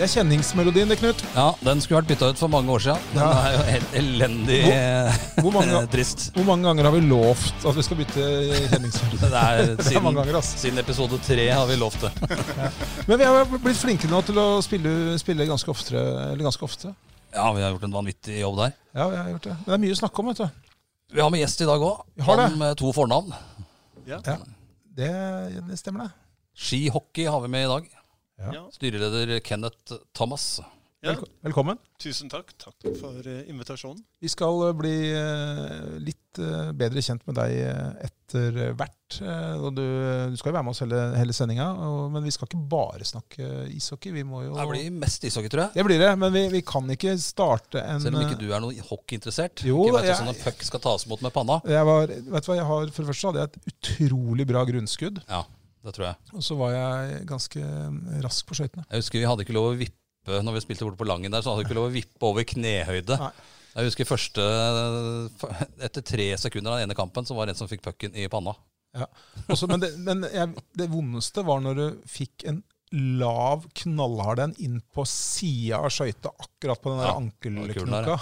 Det er kjenningsmelodien, det, Knut. Ja, den skulle vært bytta ut for mange år siden. Den Ja. er jo helt elendig Hvor mange, trist. hvor mange ganger har vi lovt at vi skal bytte kjenningsmelodi? Det er Det er mange ganger, ass. siden episode tre har vi lovt det. Men vi har blitt flinke nå til å spille, spille ganske, oftere, eller ganske ofte. Ja, vi har gjort en vanvittig jobb der. Ja, vi har gjort det. Men det er mye å snakke om, vet du. Vi har med gjest i dag òg. Han med to fornavn. Ja, det, det stemmer, det. Skihockey har vi med i dag. Ja. Styreleder Kenneth Thomas. ja. Velkommen. Tusen takk. Takk for eh, invitasjonen. Vi skal eh, bli eh, litt bedre kjent med deg etter hvert. Du, du skal jo være med oss hele, hele sendinga, men vi skal ikke bare snakke ishockey. Vi må jo Det blir mest ishockey, tror jeg. Det blir det, men vi, vi kan ikke starte en Selv om ikke du er noe hockeyinteressert. Jo, ikke vet jeg- hvordan en puck skal tas imot med panna. jeg var, vet du hva, jeg har, For det første hadde jeg et utrolig bra grunnskudd. Ja, det tror jeg. Og så var jeg ganske rask på skøytene. Jeg husker vi hadde ikke lov å vippe når vi spilte borte på Langen der, så hadde vi ikke lov å vippe over knehøyde. Nei. Jeg husker første Etter tre sekunder av den ene kampen, så var det en som fikk pucken i panna. Også, men det, men jeg, det vondeste var når du fikk en lav, knallhard en inn på sida av skøyta, akkurat på den der Ja, ankelknoka.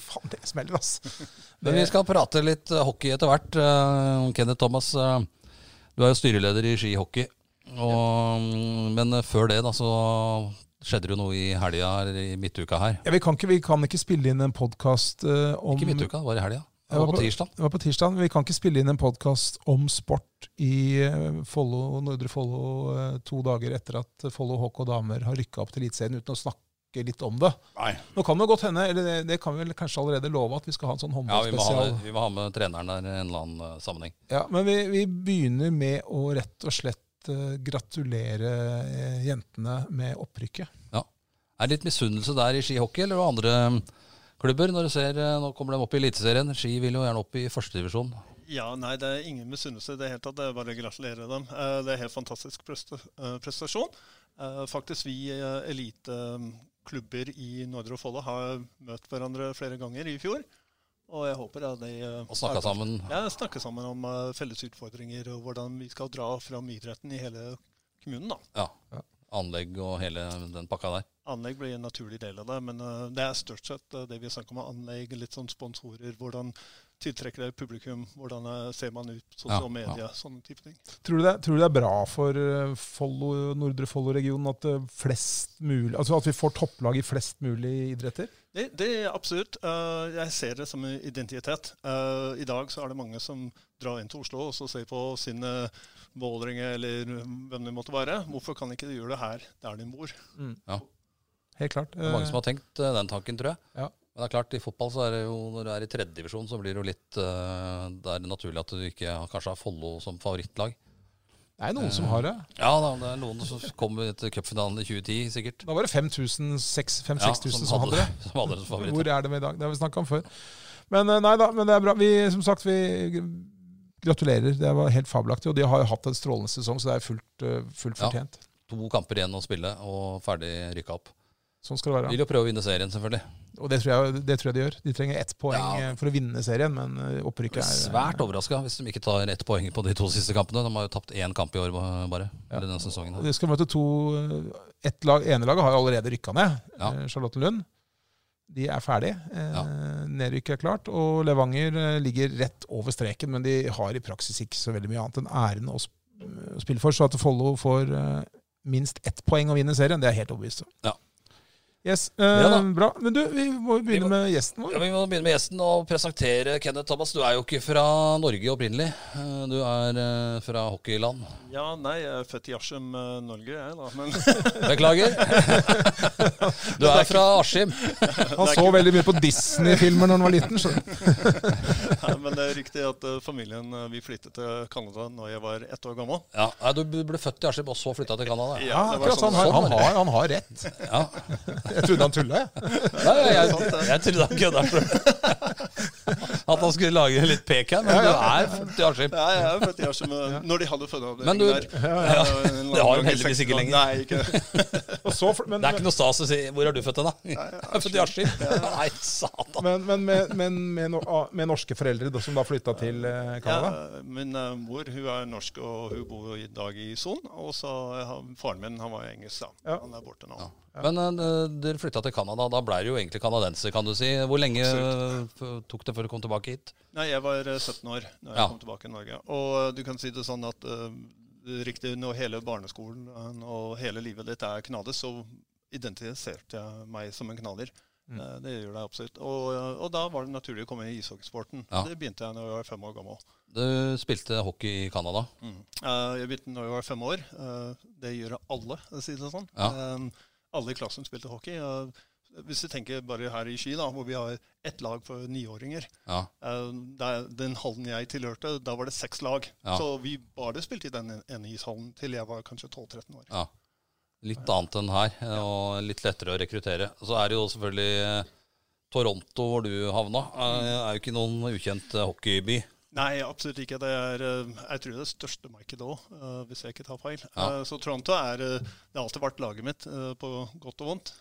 Faen, det smeller, ass. Men vi skal prate litt eh, hockey etter hvert. Eh, Kenneth Thomas, eh, du er jo styreleder i skihockey. Og, Men eh, før det da, så skjedde det jo noe i helga eller i midtuka her. Ja, vi, kan ikke, vi kan ikke spille inn en podkast om Ikke midtuka, det var i helga. Det var på- på tirsdag. Det var på tirsdag. Vi kan ikke spille inn en podkast om sport i eh, Follo, Nordre Follo eh, to dager etter at Follo HK damer har rykka opp til Eliteserien, uten å snakke litt om det. Nei. Nå kan det godt hende, eller det, det kan vi vel kanskje allerede love, at vi skal ha en sånn Ja, vi må, ha, vi må ha med treneren der i en eller annen eh, sammenheng. Ja, men vi, vi begynner med å rett og slett eh, gratulere eh, jentene med opprykket. Er det litt misunnelse der i skihockey, eller andre mm, klubber? Når du ser, Nå kommer de opp i Eliteserien. Ski vil jo gjerne opp i førstedivisjon. Ja, nei, det er ingen misunnelse i det hele tatt. Det er bare å gratulere dem. Det er helt fantastisk prestasjon. Eh, Faktisk vi eh, eliteklubber i Nordre Follo har møtt hverandre flere ganger i fjor. Og jeg håper at de eh, Og snakka sammen. Ja, snakke sammen om eh, felles utfordringer og hvordan vi skal dra fram idretten i hele kommunen. da. Ja. Anlegg og hele den pakka der. Anlegg blir en naturlig del av det, men eh, det er stort sett det vi snakker om anlegg, litt sånn sponsorer, hvordan tiltrekker det publikum, hvordan eh, ser man ut, sosiale Ja, medier, sånne type ting. Tror du, det, tror du det er bra for eh, Follo, Nordre Follo-regionen at eh, flest mulig, altså at vi får topplag i flest mulig idretter? Det, det er absolutt. eh, jeg ser det som en identitet. Eh, I dag så er det mange som drar inn til Oslo og så ser på sine Vålerenga eller hvem det måtte være. Hvorfor kan ikke de gjøre det her, der de bor? Ja, Helt klart. Det er mange som har tenkt den tanken, tror jeg. Ja. Men det er klart, i fotball så er det jo, når du er i tredjedivisjon, så blir det jo litt uh, Det er naturlig at du ikke kanskje har Follo som favorittlag. Det er noen som har det. Ja da, det er noen som kommer til cupfinalen i 2010, sikkert. Da var det 5000-6000 Ja, som hadde det. Som hadde det som. Hvor er de i dag? Det har vi snakka om før. Men eh, nei da, men det er bra. Vi, som sagt, vi gratulerer. Det var helt fabelaktig. Og de har jo hatt en strålende sesong, så det er fullt, eh, fullt Ja. fortjent. To kamper igjen å spille, og ferdig rykka opp. Sånn skal det være. Vil jo prøve å vinne serien, selvfølgelig. Og det tror, jeg, det tror jeg de gjør. De trenger ett poeng Ja. eh, for å vinne serien, men eh, opprykket er er svært overraska hvis de ikke tar ett poeng på de to siste kampene. De har jo tapt én kamp i år bare. Ja. Eller denne sesongen. her. De skal møte to eh, ett lag, ene laget har allerede rykka ned. Ja. eh, Charlottenlund. De er ferdig. Eh, Ja. Nedrykket er klart. Og Levanger eh, ligger rett over streken, men de har i praksis ikke så veldig mye annet enn æren å spille for. Så at Follo får eh, minst ett poeng å vinne serien, det er helt overbevist om. Ja. Yes, eh, Ja. Bra. Men du, vi må jo begynne må- med gjesten vår. Ja, vi må begynne med gjesten og presentere Kenneth Thomas. Du er jo ikke fra Norge opprinnelig. Eh, Du er eh, fra hockeyland. Ja, nei, jeg er født i Askim, eh, Norge, jeg, da. Men Beklager. Du er fra Askim. Han så veldig mye på Disney-filmer når han var liten. Så. Men det er riktig at eh, familien eh, vi flyttet til Canada når jeg var ett år gammel. Ja, Du ble født i Askim og så flytta til Canada. Ja, akkurat sånn. Han, han, har, han har rett. Ja. Jeg trodde han tulla, jeg. Nei, jeg, jeg, jeg trodde han kødda. At han skulle lage litt pek her, men du er født i Askim. Ja, jeg er født i Askim når de hadde Men du- fødeavdeling der. ja, det har de heldigvis ikke lenger. Nei, ikke Og så, men, Det er ikke noe stas å si 'Hvor er du født da? Jeg er født i Askim. Nei, satan. Men, men, med, men med, med norske foreldre da, som da flytta til eh, Canada? Ja, min eh, mor hun er norsk, og hun bor i dag i Son. Og så har faren min han var engelsk, da. Ja. Han er borte nå. Ja. Men uh, dere flytta til Canada. Da ble du jo egentlig canadenser, kan du si. Hvor lenge uh, tok det før du kom tilbake hit? Nei, Jeg var 17 år da jeg ja. kom tilbake til Norge. Og du kan si det sånn at uh, riktig når hele barneskolen og hele livet ditt er knader, så identifiserte jeg meg som en knader. Mm. Det gjør det absolutt. Og, og, da var det naturlig å komme i ishockeysporten. Ja. Det begynte jeg når jeg var fem år gammel. Du spilte hockey i Canada? Mm. Jeg begynte når jeg var fem år. Det gjør alle, å si det sånn. Ja. Alle i klassen spilte hockey. Hvis du tenker bare her i Ski, da, hvor vi har ett lag for niåringer ja. Eh, den hallen jeg tilhørte, da var det seks lag. Ja. Så vi bare spilte i den ene ishallen til jeg var kanskje 12-13 år. Litt annet enn her, og litt lettere å rekruttere. Så er det jo selvfølgelig eh, Toronto, hvor du havna. Det er jo ikke noen ukjent hockeyby. Nei, absolutt ikke. Det er eh, jeg tror det er det største markedet òg, eh, hvis jeg ikke tar feil. Ja. Eh, så Toronto er Det har alltid vært laget mitt, på godt og vondt.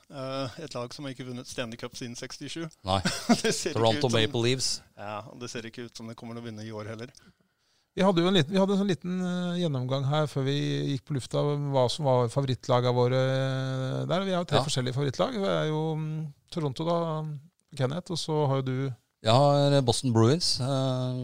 Et lag som har ikke vunnet Stanley Cup siden 67. Nei. Toronto som, Maple Leaves. Ja, og det ser ikke ut som det kommer til å vinne i år heller. Vi hadde jo en liten, en sånn liten gjennomgang her før vi gikk på lufta, hva som var favorittlagene våre der. Vi har tre ja. forskjellige favorittlag. Det er jo mm, Toronto, da, Kenneth, og så har jo du jeg har Boston Bruins. Eh,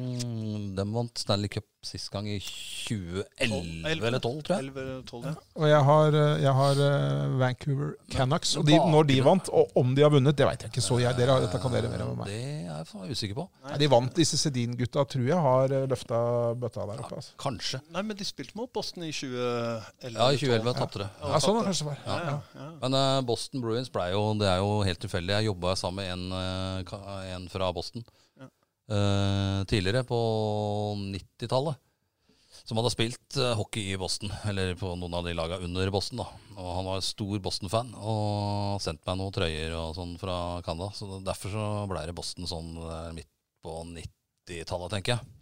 de vant Stanley Cup sist gang i 2011 eller 12, tror jeg. 11, 12, ja. Og jeg har, eh, jeg har uh, Vancouver Canucks. Og de, når de vant, og om de har vunnet, det vet jeg ikke. så jeg. Dere, dette kan dere mer om meg. Det er jeg usikker på. Nei, de vant. Disse Sedin-gutta tror jeg har løfta bøtta der oppe. Altså. Ja, kanskje. Nei, men de spilte mot Boston i 2011. Ja, i 2011 tapte det. Ja, sånn det kanskje var. Ja, ja. Men uh, Boston Bruins ble jo Det er jo helt tilfeldig. Jeg jobba sammen med en, uh, en fra Boston uh, tidligere, på 90-tallet. Som hadde spilt uh, hockey i Boston, eller på noen av de lagene under Boston. da. Og Han var stor Boston-fan og sendte meg noen trøyer og sånn fra Canada. Så Derfor så ble det Boston sånn midt på 90-tallet, tenker jeg.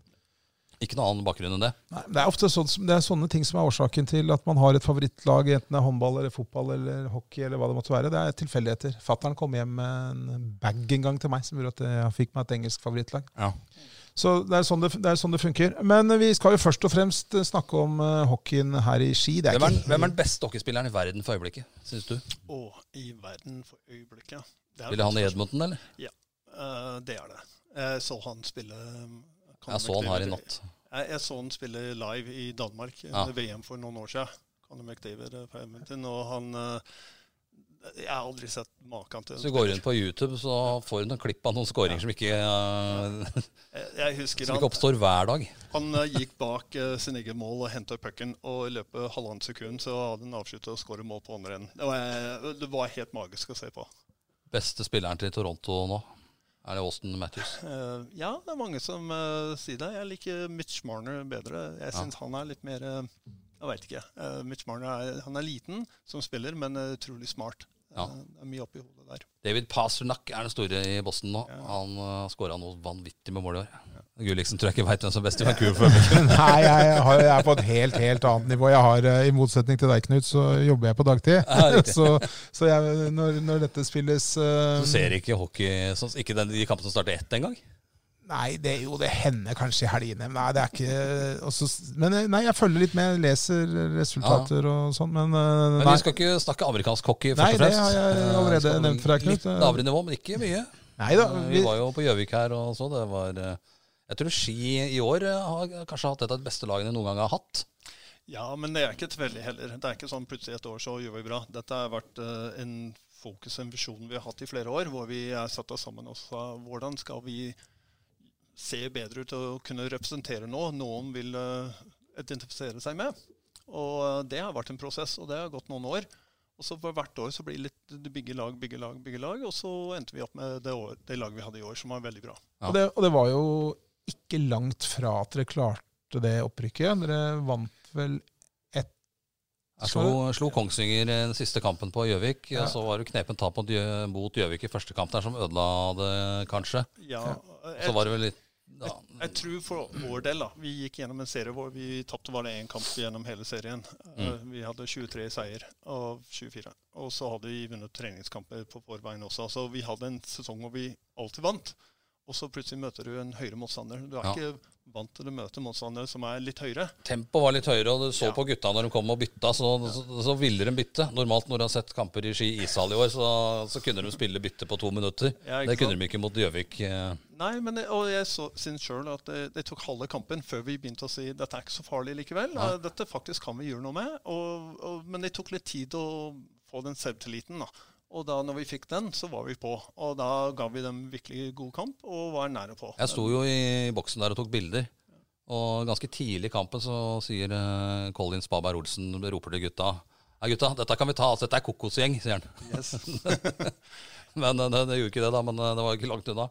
Ikke noe annen bakgrunn enn det. Nei, det, er ofte sånn, det er sånne ting som er årsaken til at man har et favorittlag, enten det er håndball eller fotball eller hockey eller hva det måtte være. Det er tilfeldigheter. Fattern kom hjem med en bag en gang til meg som gjorde at jeg fikk meg et engelsk favorittlag. Ja. Så det er, sånn det, det er, sånn det, funker. Men vi skal jo først og fremst snakke om hockeyen her i Ski. Er hvem, er, hvem, er, den beste hockeyspilleren i verden for øyeblikket, syns du? Å, i verden for øyeblikket Vil du han i Edmonton, eller? Ja, uh, det er det. Jeg så han spille jeg så han her i natt. Jeg, jeg, så han spille live i Danmark ja. VM for noen år siden. Conor McDavid eh, på Edmonton, og han eh, Jeg har aldri sett maken til Så du går inn på YouTube, så får du noen klipp av noen skåringer ja. som ikke uh, jeg husker Som ikke oppstår hver dag. Han uh, gikk bak uh, sin egen mål og henta pucken, og i løpet av halvannet sekund så hadde han avsluttet å skåre mål på andre enden. Det, det var helt magisk å se på. Beste spilleren til Toronto nå? Er det Austin Matthews? Uh, ja, det er mange som uh, sier det. Jeg liker Mitch Marner bedre. Jeg syns ja. han er litt mer uh, Jeg veit ikke. Mitch Marner er, han er liten som spiller, men utrolig smart. Ja. det er mye oppi hodet der. David Pasternak er den store i Boston nå. Ja. Han uh, skåra noe vanvittig med mål i år. Gulliksen tror jeg ikke veit hvem som er best i Vancouver. Nei, jeg, har, jeg, er på et helt helt annet nivå. Jeg har, eh, I motsetning til deg, Knut, så jobber jeg på dagtid. Ja, så, så jeg, når, når, dette spilles uh, Så ser ikke hockey sånn, Ikke den, de kampene som starter ett engang? Nei, det, jo, det hender kanskje i helgene. Nei, det er ikke også, Men eh, nei, jeg følger litt med, leser resultater ja. og sånn. Men, men vi skal ikke snakke amerikansk hockey, først nei, og fremst. Nei, det har jeg allerede nevnt for deg, Knut. Litt lavere nivå, men ikke mye. Neida, vi, vi var jo på Gjøvik her og så. Det var jeg tror Ski i år eh, har kanskje hatt et av de beste lagene noen gang har hatt. Ja, men det er ikke tilfeldig heller. Det er ikke sånn plutselig et år så gjør vi bra. Dette har vært uh, en fokus, en visjon vi har hatt i flere år, hvor vi er satt oss sammen og sa hvordan skal vi se bedre ut og kunne representere noe noen vil uh, identifisere seg med. Og uh, det har vært en prosess, og det har gått noen år. Og så for hvert år så blir det litt bygge lag, bygger lag, bygger lag. Og så endte vi opp med det, år, det laget vi hadde i år, som var veldig bra. Ja. Og, det, og, det, var jo ikke langt fra at dere klarte det opprykket. Dere vant vel ett Jeg slo, slo, Kongsvinger den siste kampen på Gjøvik. Ja. Så var det knepen tap mot Gjøvik i første kamp der som ødela det, kanskje. Ja, så var det vel litt jeg, jeg, tror for vår del da, Vi gikk gjennom en serie hvor vi tapte bare én kamp gjennom hele serien. Mm. Uh, vi hadde 23 seier av 24. Og så hadde vi vunnet treningskamper på vår vegne også. Så vi hadde en sesong hvor vi alltid vant og så plutselig møter du en høyere motstander. Du er ja. ikke vant til å møte motstandere som er litt høyere. Tempoet var litt høyere, og du så Ja. på gutta når de kom og bytta, så, så, så ville de bytte. Normalt når du har sett kamper i Ski ishall i år, så, så kunne de spille bytte på to minutter. Ja, det kunne sant? de ikke mot Gjøvik. eh. Nei, men det, og jeg så, syns sjøl at det, det tok halve kampen før vi begynte å si dette er ikke så farlig likevel. Nei. Dette faktisk kan vi gjøre noe med. Og, og, men det tok litt tid å få den selvtilliten. da. Og da når vi fikk den, så var vi på. Og da ga vi dem virkelig god kamp og var nære på. Jeg sto jo i boksen der og tok bilder. Og ganske tidlig i kampen så sier eh, Colin Spaberg Olsen roper til gutta Nei, gutta, dette kan vi ta. Altså, dette er kokosgjeng, sier han. Yes. Men eh, det, det gjorde ikke det, da. Men eh, det var ikke langt unna.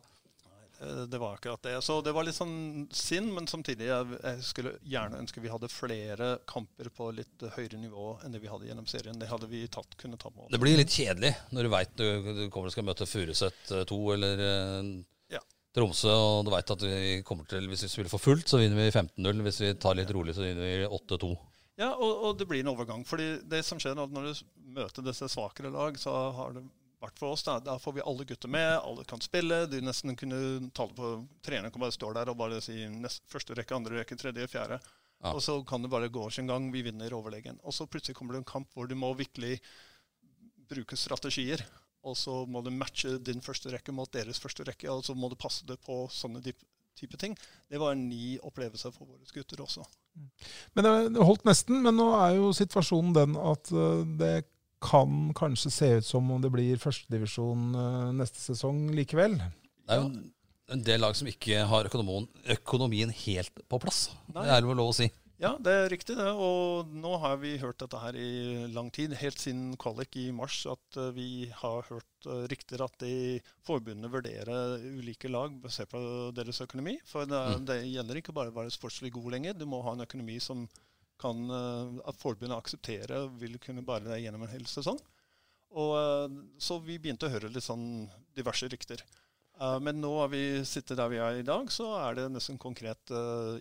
Eh, Det var akkurat det. Så det var litt sånn synd, men samtidig jeg, jeg skulle gjerne ønske vi hadde flere kamper på litt høyere nivå enn det vi hadde gjennom serien. Det hadde vi tatt, kunne tatt med oss. Det blir litt kjedelig når du veit du, du kommer og skal møte Furuset 2 eller eh, Ja. Tromsø, og du veit at vi kommer til Hvis vi spiller for fullt, så vinner vi 15-0. Hvis vi tar litt rolig, så vinner vi 8-2. Ja, og, og det blir en overgang. fordi det som skjer er når du møter disse svakere lag, så har det vært for oss, da, da får vi alle gutter med, alle kan spille. De nesten kunne tale på Treneren kan bare stå der og bare si nest, første rekke, andre rekke, tredje, fjerde. Ja. Og så kan det bare gå sin gang. Vi vinner overlegen. Og så plutselig kommer det en kamp hvor du må virkelig bruke strategier. Og så må du matche din første rekke mot deres første rekke, og så må du passe det på sånne type ting. Det var en ny opplevelse for våre gutter også. Men det, det holdt nesten, men nå er jo situasjonen den at eh, det kan kanskje se ut som om det blir førstedivisjon uh, neste sesong likevel. Det er jo en, del lag som ikke har økonomien, økonomien helt på plass. Nei. Det er vel lov å si. Ja, det er riktig det. Og nå har vi hørt dette her i lang tid, helt siden kvalik i mars, at eh, vi har hørt uh, rykter at de forbundene vurderer ulike lag basert på deres økonomi. For det, Mm. det gjelder ikke bare å være sportslig god lenger. Du må ha en økonomi som kan eh, at forbundet og vil kunne bære deg gjennom en hel sesong. Og, eh, så vi begynte å høre litt sånn diverse rykter. Eh, men nå har vi sittet der vi er i dag, så er det nesten konkret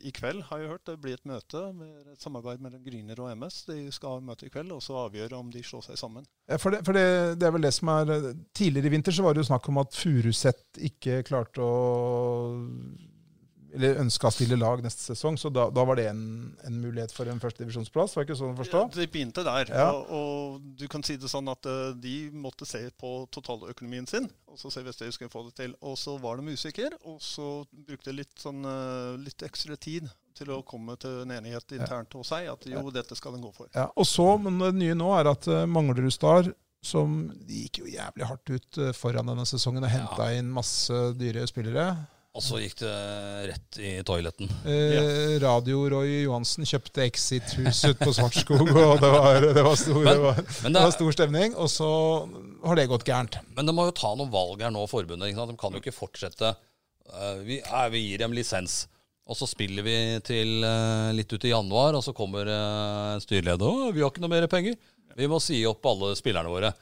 i kveld, har jeg hørt. Det blir et møte med et samarbeid mellom Gryner og MS. De skal ha møte i kveld og så avgjøre om de slår seg sammen. Ja, For, det, for det, det er vel det som er Tidligere i vinter så var det jo snakk om at Furuset ikke klarte å Eller ønska å stille lag neste sesong, så da, da var det en, en mulighet for en førstedivisjonsplass? Var det ikke sånn å forstå? Ja, De begynte der. Ja. Og, og du kan si det sånn at uh, de måtte se på totaløkonomien sin, og så se hvis de skulle få det til. Og så var de usikre, og så brukte de litt, sånn, uh, litt ekstra tid til å komme til en enighet internt hos seg at jo, dette skal en gå for. Ja, og så, men det nye nå er at uh, Manglerud Star som gikk jo jævlig hardt ut foran denne sesongen og henta inn masse dyre spillere. Og så gikk det rett i toiletten. Eh, Radio-Roy Johansen kjøpte Exit-hus ute på Svartskog, og det var, det, var stor, Men- det, var, Men, det det, var stor stemning. Og så har det gått gærent. men de må jo ta noen valg her nå, forbundet. Ikke sant? De kan jo ikke fortsette. eh, vi, eh, vi gir dem lisens. Og så spiller vi til eh, litt ut i januar, og så kommer uh, styreleder og vi har ikke noe mer penger. Vi må si opp alle spillerne våre.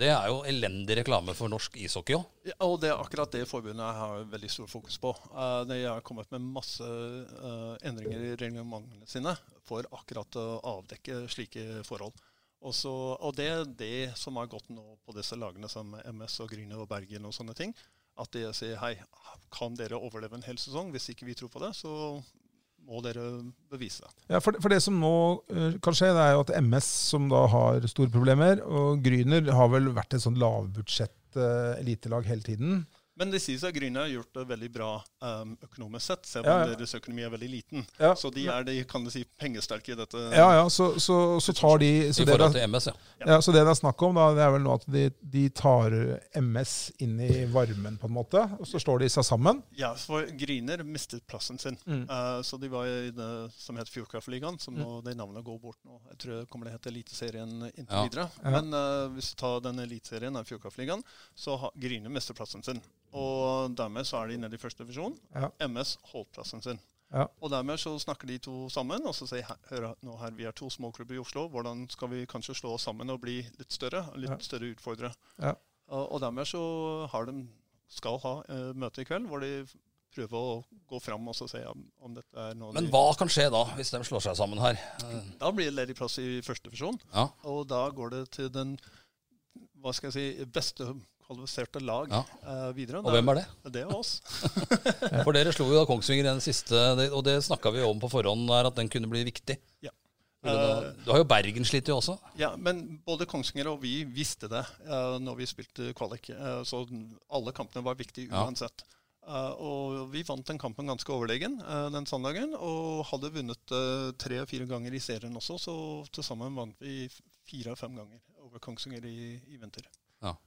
Det er jo elendig reklame for norsk ishockey òg. Ja, og det er akkurat det forbundet jeg har veldig stor fokus på. Eh, de har kommet med masse eh, endringer i reglementene sine for akkurat å avdekke slike forhold. Og, så, og det er det som har gått nå på disse lagene som MS og Gryne og Bergen og sånne ting. At de sier hei, kan dere overleve en hel sesong? Hvis ikke vi tror på det, så må dere bevise. Ja, for, for det som nå uh, kan skje, det er jo at MS, som da har store problemer, og Gryner har vel vært et sånn lavbudsjett eh, elitelag hele tiden. Men det sies at Gryne har gjort det veldig bra um, økonomisk sett, selv om ja. deres økonomi er veldig liten. Ja. Så de er de, kan du si, pengesterke i dette. Ja, ja, så, så, så tar de så I det, forhold til MS, ja. ja, så det det er snakk om, da, det er vel nå at de, de tar MS inn i varmen, på en måte. Og så slår de seg sammen. Ja, for Gryner mistet plassen sin. Mm. Uh, så de var i det som het Fjordkraftligaen, som nå det navnet går bort nå. Jeg tror det kommer til å hete Eliteserien inntil Ja. videre. Ja. Men uh, hvis du tar den eliteserien, av Fjordkraftligaen, så har Gryner mistet plassen sin. Og dermed så er de nede i første divisjon. Ja. MS holdt plassen sin. Ja. Og dermed så snakker de to sammen og så sier "Her- hør nå her, vi er to småklubber i Oslo. Hvordan skal vi kanskje slå oss sammen og bli litt større? Litt Ja. større utfordrere. Ja. Og, og dermed så har de, skal ha eh, møte i kveld hvor de prøver å gå fram og så se om, om dette er noe Men de hva kan skje da, hvis de slår seg sammen her? Eh, Da blir det ledig plass i første divisjon. Ja. Og da går det til den hva skal jeg si, beste kvalifiserte lag Ja. uh, videre. Og hvem er det? Det er oss. For dere slo jo da Kongsvinger i den siste, og det snakka vi om på forhånd, der, at den kunne bli viktig. Ja. Da- Du har jo Bergen slitt jo også. Ja, men både Kongsvinger og vi visste det uh, når vi spilte kvalik. Uh, så alle kampene var viktige Ja. uansett. Eh, og vi vant den kampen ganske overlegen uh, den søndagen, og hadde vunnet uh, tre-fire ganger i serien også, så til sammen vant vi fire-fem ganger over Kongsvinger i, i vinter.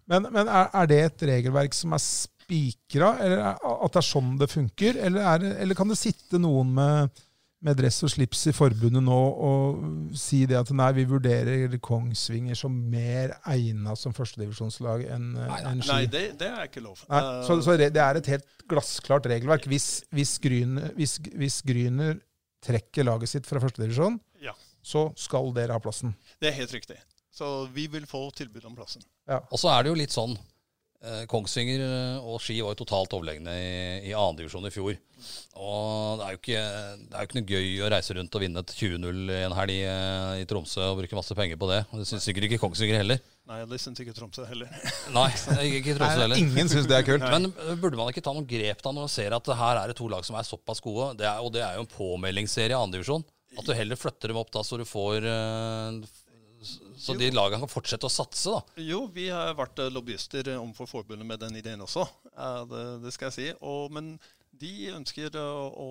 Men, men er, er det et regelverk som er spikra, eller er, at det er sånn det funker? Eller, er eller kan det sitte noen med, med dress og slips i forbundet nå og si det at nei, vi vurderer Kongsvinger som mer egna som førstedivisjonslag enn enn Ski? Nei, det, det er ikke lov. Nei, Eh, så, så det er et helt glassklart regelverk. Hvis, hvis, Gryner, hvis, hvis Gryner trekker laget sitt fra førstedivisjon, Ja. så skal dere ha plassen. det er helt riktig. Så vi vil få tilbud om plassen. Og så er det jo litt sånn eh, Kongsvinger eh, og Ski var jo totalt overlegne i, i andredivisjon i fjor. Og det er, jo ikke, det er jo ikke noe gøy å reise rundt og vinne et 20-0 en helg i, i Tromsø og bruke masse penger på det. Og det syns sikkert ikke Kongsvinger heller. Nei, det syns ikke Tromsø heller. Nei, ikke Tromsø Nei, heller. ingen syns det er kult. Men burde man ikke ta noen grep da når man ser at her er det to lag som er såpass gode? Det er, og det er jo en påmeldingsserie i andredivisjon. At du heller flytter dem opp da så du får Så de lagene kan fortsette å satse, da. Jo, vi har vært eh, lobbyister eh, overfor forbundet med den ideen også. Eh, Det, det skal jeg si. Og, men de ønsker å, å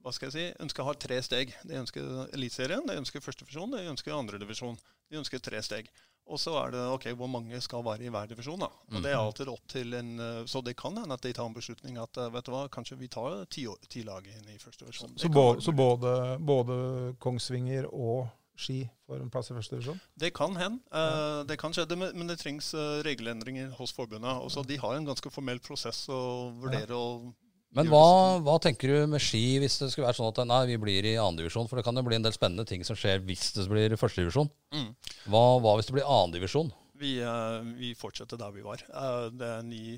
hva skal jeg si, ønsker å ha tre steg. De ønsker Eliteserien, de ønsker førstedivisjon, de ønsker andredivisjon. De ønsker tre steg. Og så er det ok, hvor mange skal være i hver divisjon. da. Og Det er alltid opp til en, eh, Så det kan hende at de tar en beslutning at eh, vet du hva, kanskje vi tar ti, ti lag inn i første divisjon. Så, både, så både, både Kongsvinger og Ski får en plass i første divisjon? Det kan hende. Uh, det kan skje, det, men det trengs eh, regelendringer hos forbundet. Også de har en ganske formell prosess å vurdere. og Men hva, hva tenker du med Ski hvis det skulle være sånn at nei, vi blir i andredivisjon? For det kan jo bli en del spennende ting som skjer hvis det blir førstedivisjon. Mm. Hva, hva hvis det blir annendivisjon? Vi, eh, vi fortsetter der vi var. Eh, det er ni,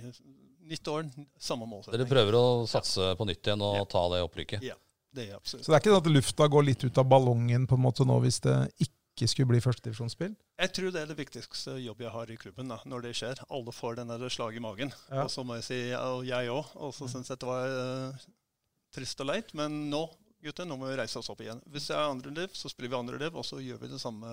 nytt år, samme målsetting. Dere prøver å satse på nytt igjen og Ja. ta det opprykket? Ja, det er absolutt. Så det er ikke sånn at lufta går litt ut av ballongen på en måte nå hvis det ikke skulle bli førstedivisjonsspill? Jeg tror det er det viktigste jobb jeg har i klubben da, når det skjer. Alle får den der slag i magen. Ja. Og så må jeg si, og jeg òg. Og så syns jeg det var uh, trist og leit. Men nå, gutter, nå må vi reise oss opp igjen. Hvis det er andre liv, så spiller vi andre liv, og så gjør vi det samme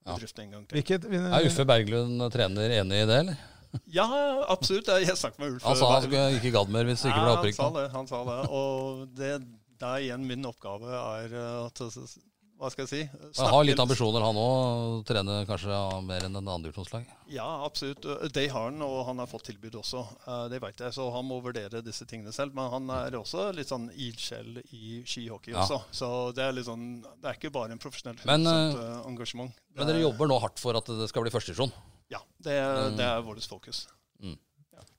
Ja. bedriften en gang til. Hvilket, Er Uffe Berglund trener enig i det, eller? Ja, absolutt. Jeg snakket med Ulf. Han sa han skulle ikke gadd mer hvis det ikke ble Ja, opprykk. Han sa det. han sa det. Og det, der igjen min oppgave er eh, at Hva skal jeg si? Han har litt ambisjoner, han òg. Trene kanskje mer enn en andredivisjonslag. Ja, absolutt. Det har han, og han har fått tilbud også. Eh, Det vet jeg, så han må vurdere disse tingene selv. Men han er også litt sånn ildsjel i skihockey Ja. også. Så det er litt sånn Det er ikke bare en profesjonell Men, 100% eh, engasjement. Men dere er- jobber nå hardt for at det skal bli førstedivisjon. Ja, det Mm. det er vårt fokus.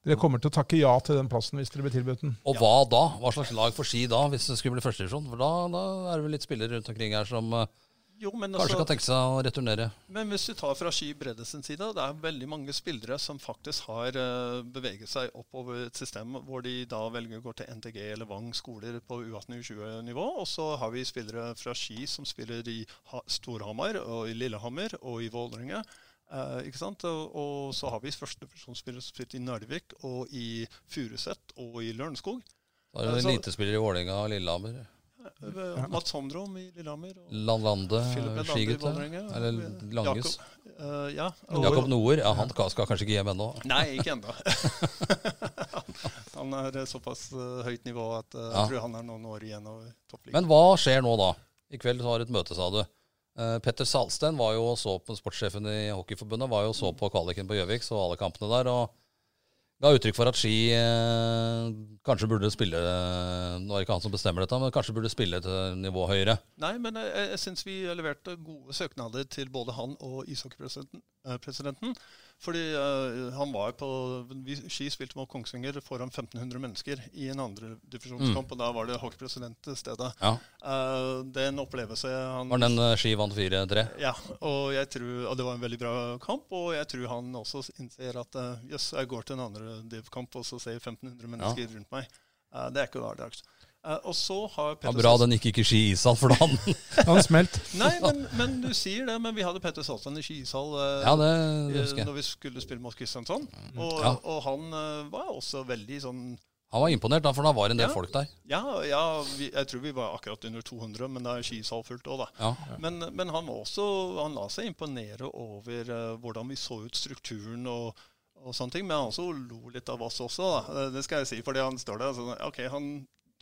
Dere kommer til å takke ja til den plassen hvis dere blir tilbudt den? Og hva da? Hva slags lag får Ski da, hvis det skulle bli førstedivisjon? For da, da er det vel litt spillere rundt omkring her som eh, Jo, men kanskje altså, kan tenke seg å returnere. Men hvis du tar fra Ski Bredde side, det er veldig mange spillere som faktisk har eh, beveget seg oppover et system hvor de da velger å gå til NTG eller Vang skoler på U18-U20-nivå. Og så har vi spillere fra Ski som spiller i Ha- Storhamar og i Lillehammer og i Vålerenga. Eh, ikke sant? Og, og så har vi førstedivisjonsspillere som spilte i Narvik og i Furuset og i Lørenskog. Da er det en elitespiller i Vålerenga og Lillehammer. Eh, Mats Homdrom i Lillehammer. Landlande. Vålerenga. Eller Langes. Jakob, uh, ja. og- Jakob Noer. Ja, han skal kanskje ikke hjem ennå. Nei, ikke ennå. han er eh, såpass eh, høyt nivå at eh, Ja. jeg tror han er noen år igjen over toppligaen. Men hva skjer nå, da? I kveld har du et møte, sa du. Eh, Petter Salsten var jo og så på sportssjefen i Hockeyforbundet var jo og så på kvaliken på Gjøvik, så alle kampene der. og ga uttrykk for at Ski eh, kanskje burde spille Nå er det ikke han som bestemmer dette, men kanskje burde spille et eh, nivå høyere. Nei, men jeg, jeg, syns vi leverte gode søknader til både han og ishockeypresidenten. Fordi uh, han var på vi, Ski spilte mot Kongsvinger foran 1500 mennesker i en andre mm. og da var det hockeypresident til stede. Ja. Uh, det er en opplevelse han Var den uh, Ski vant 4-3? Ja, og jeg tror, og det var en veldig bra kamp. Og jeg tror han også innser at eh, yes, jeg går til en andre div-kamp og så ser jeg 1500 mennesker rundt meg. Det er ikke hverdags. Eh, og så har Petter bra den gikk ikke i ski-ishall, for da han Han smelt. Nei, men, men du sier det. Men vi hadde Petter Saltsen i skishall eh, Ja, det, det eh, når vi skulle spille mot Kristiansand. Og, Ja. og han eh, var også veldig sånn Han var imponert, da, for da var det en del Ja. folk der. Ja, ja vi, jeg tror vi var akkurat under 200, men det er skishall fullt òg, da. Ja. Men, men han var også Han la seg imponere over uh, hvordan vi så ut strukturen og, og sånne ting. Men han også lo litt av oss også, da. Eh, Det skal jeg si, fordi han står der. Altså, OK, han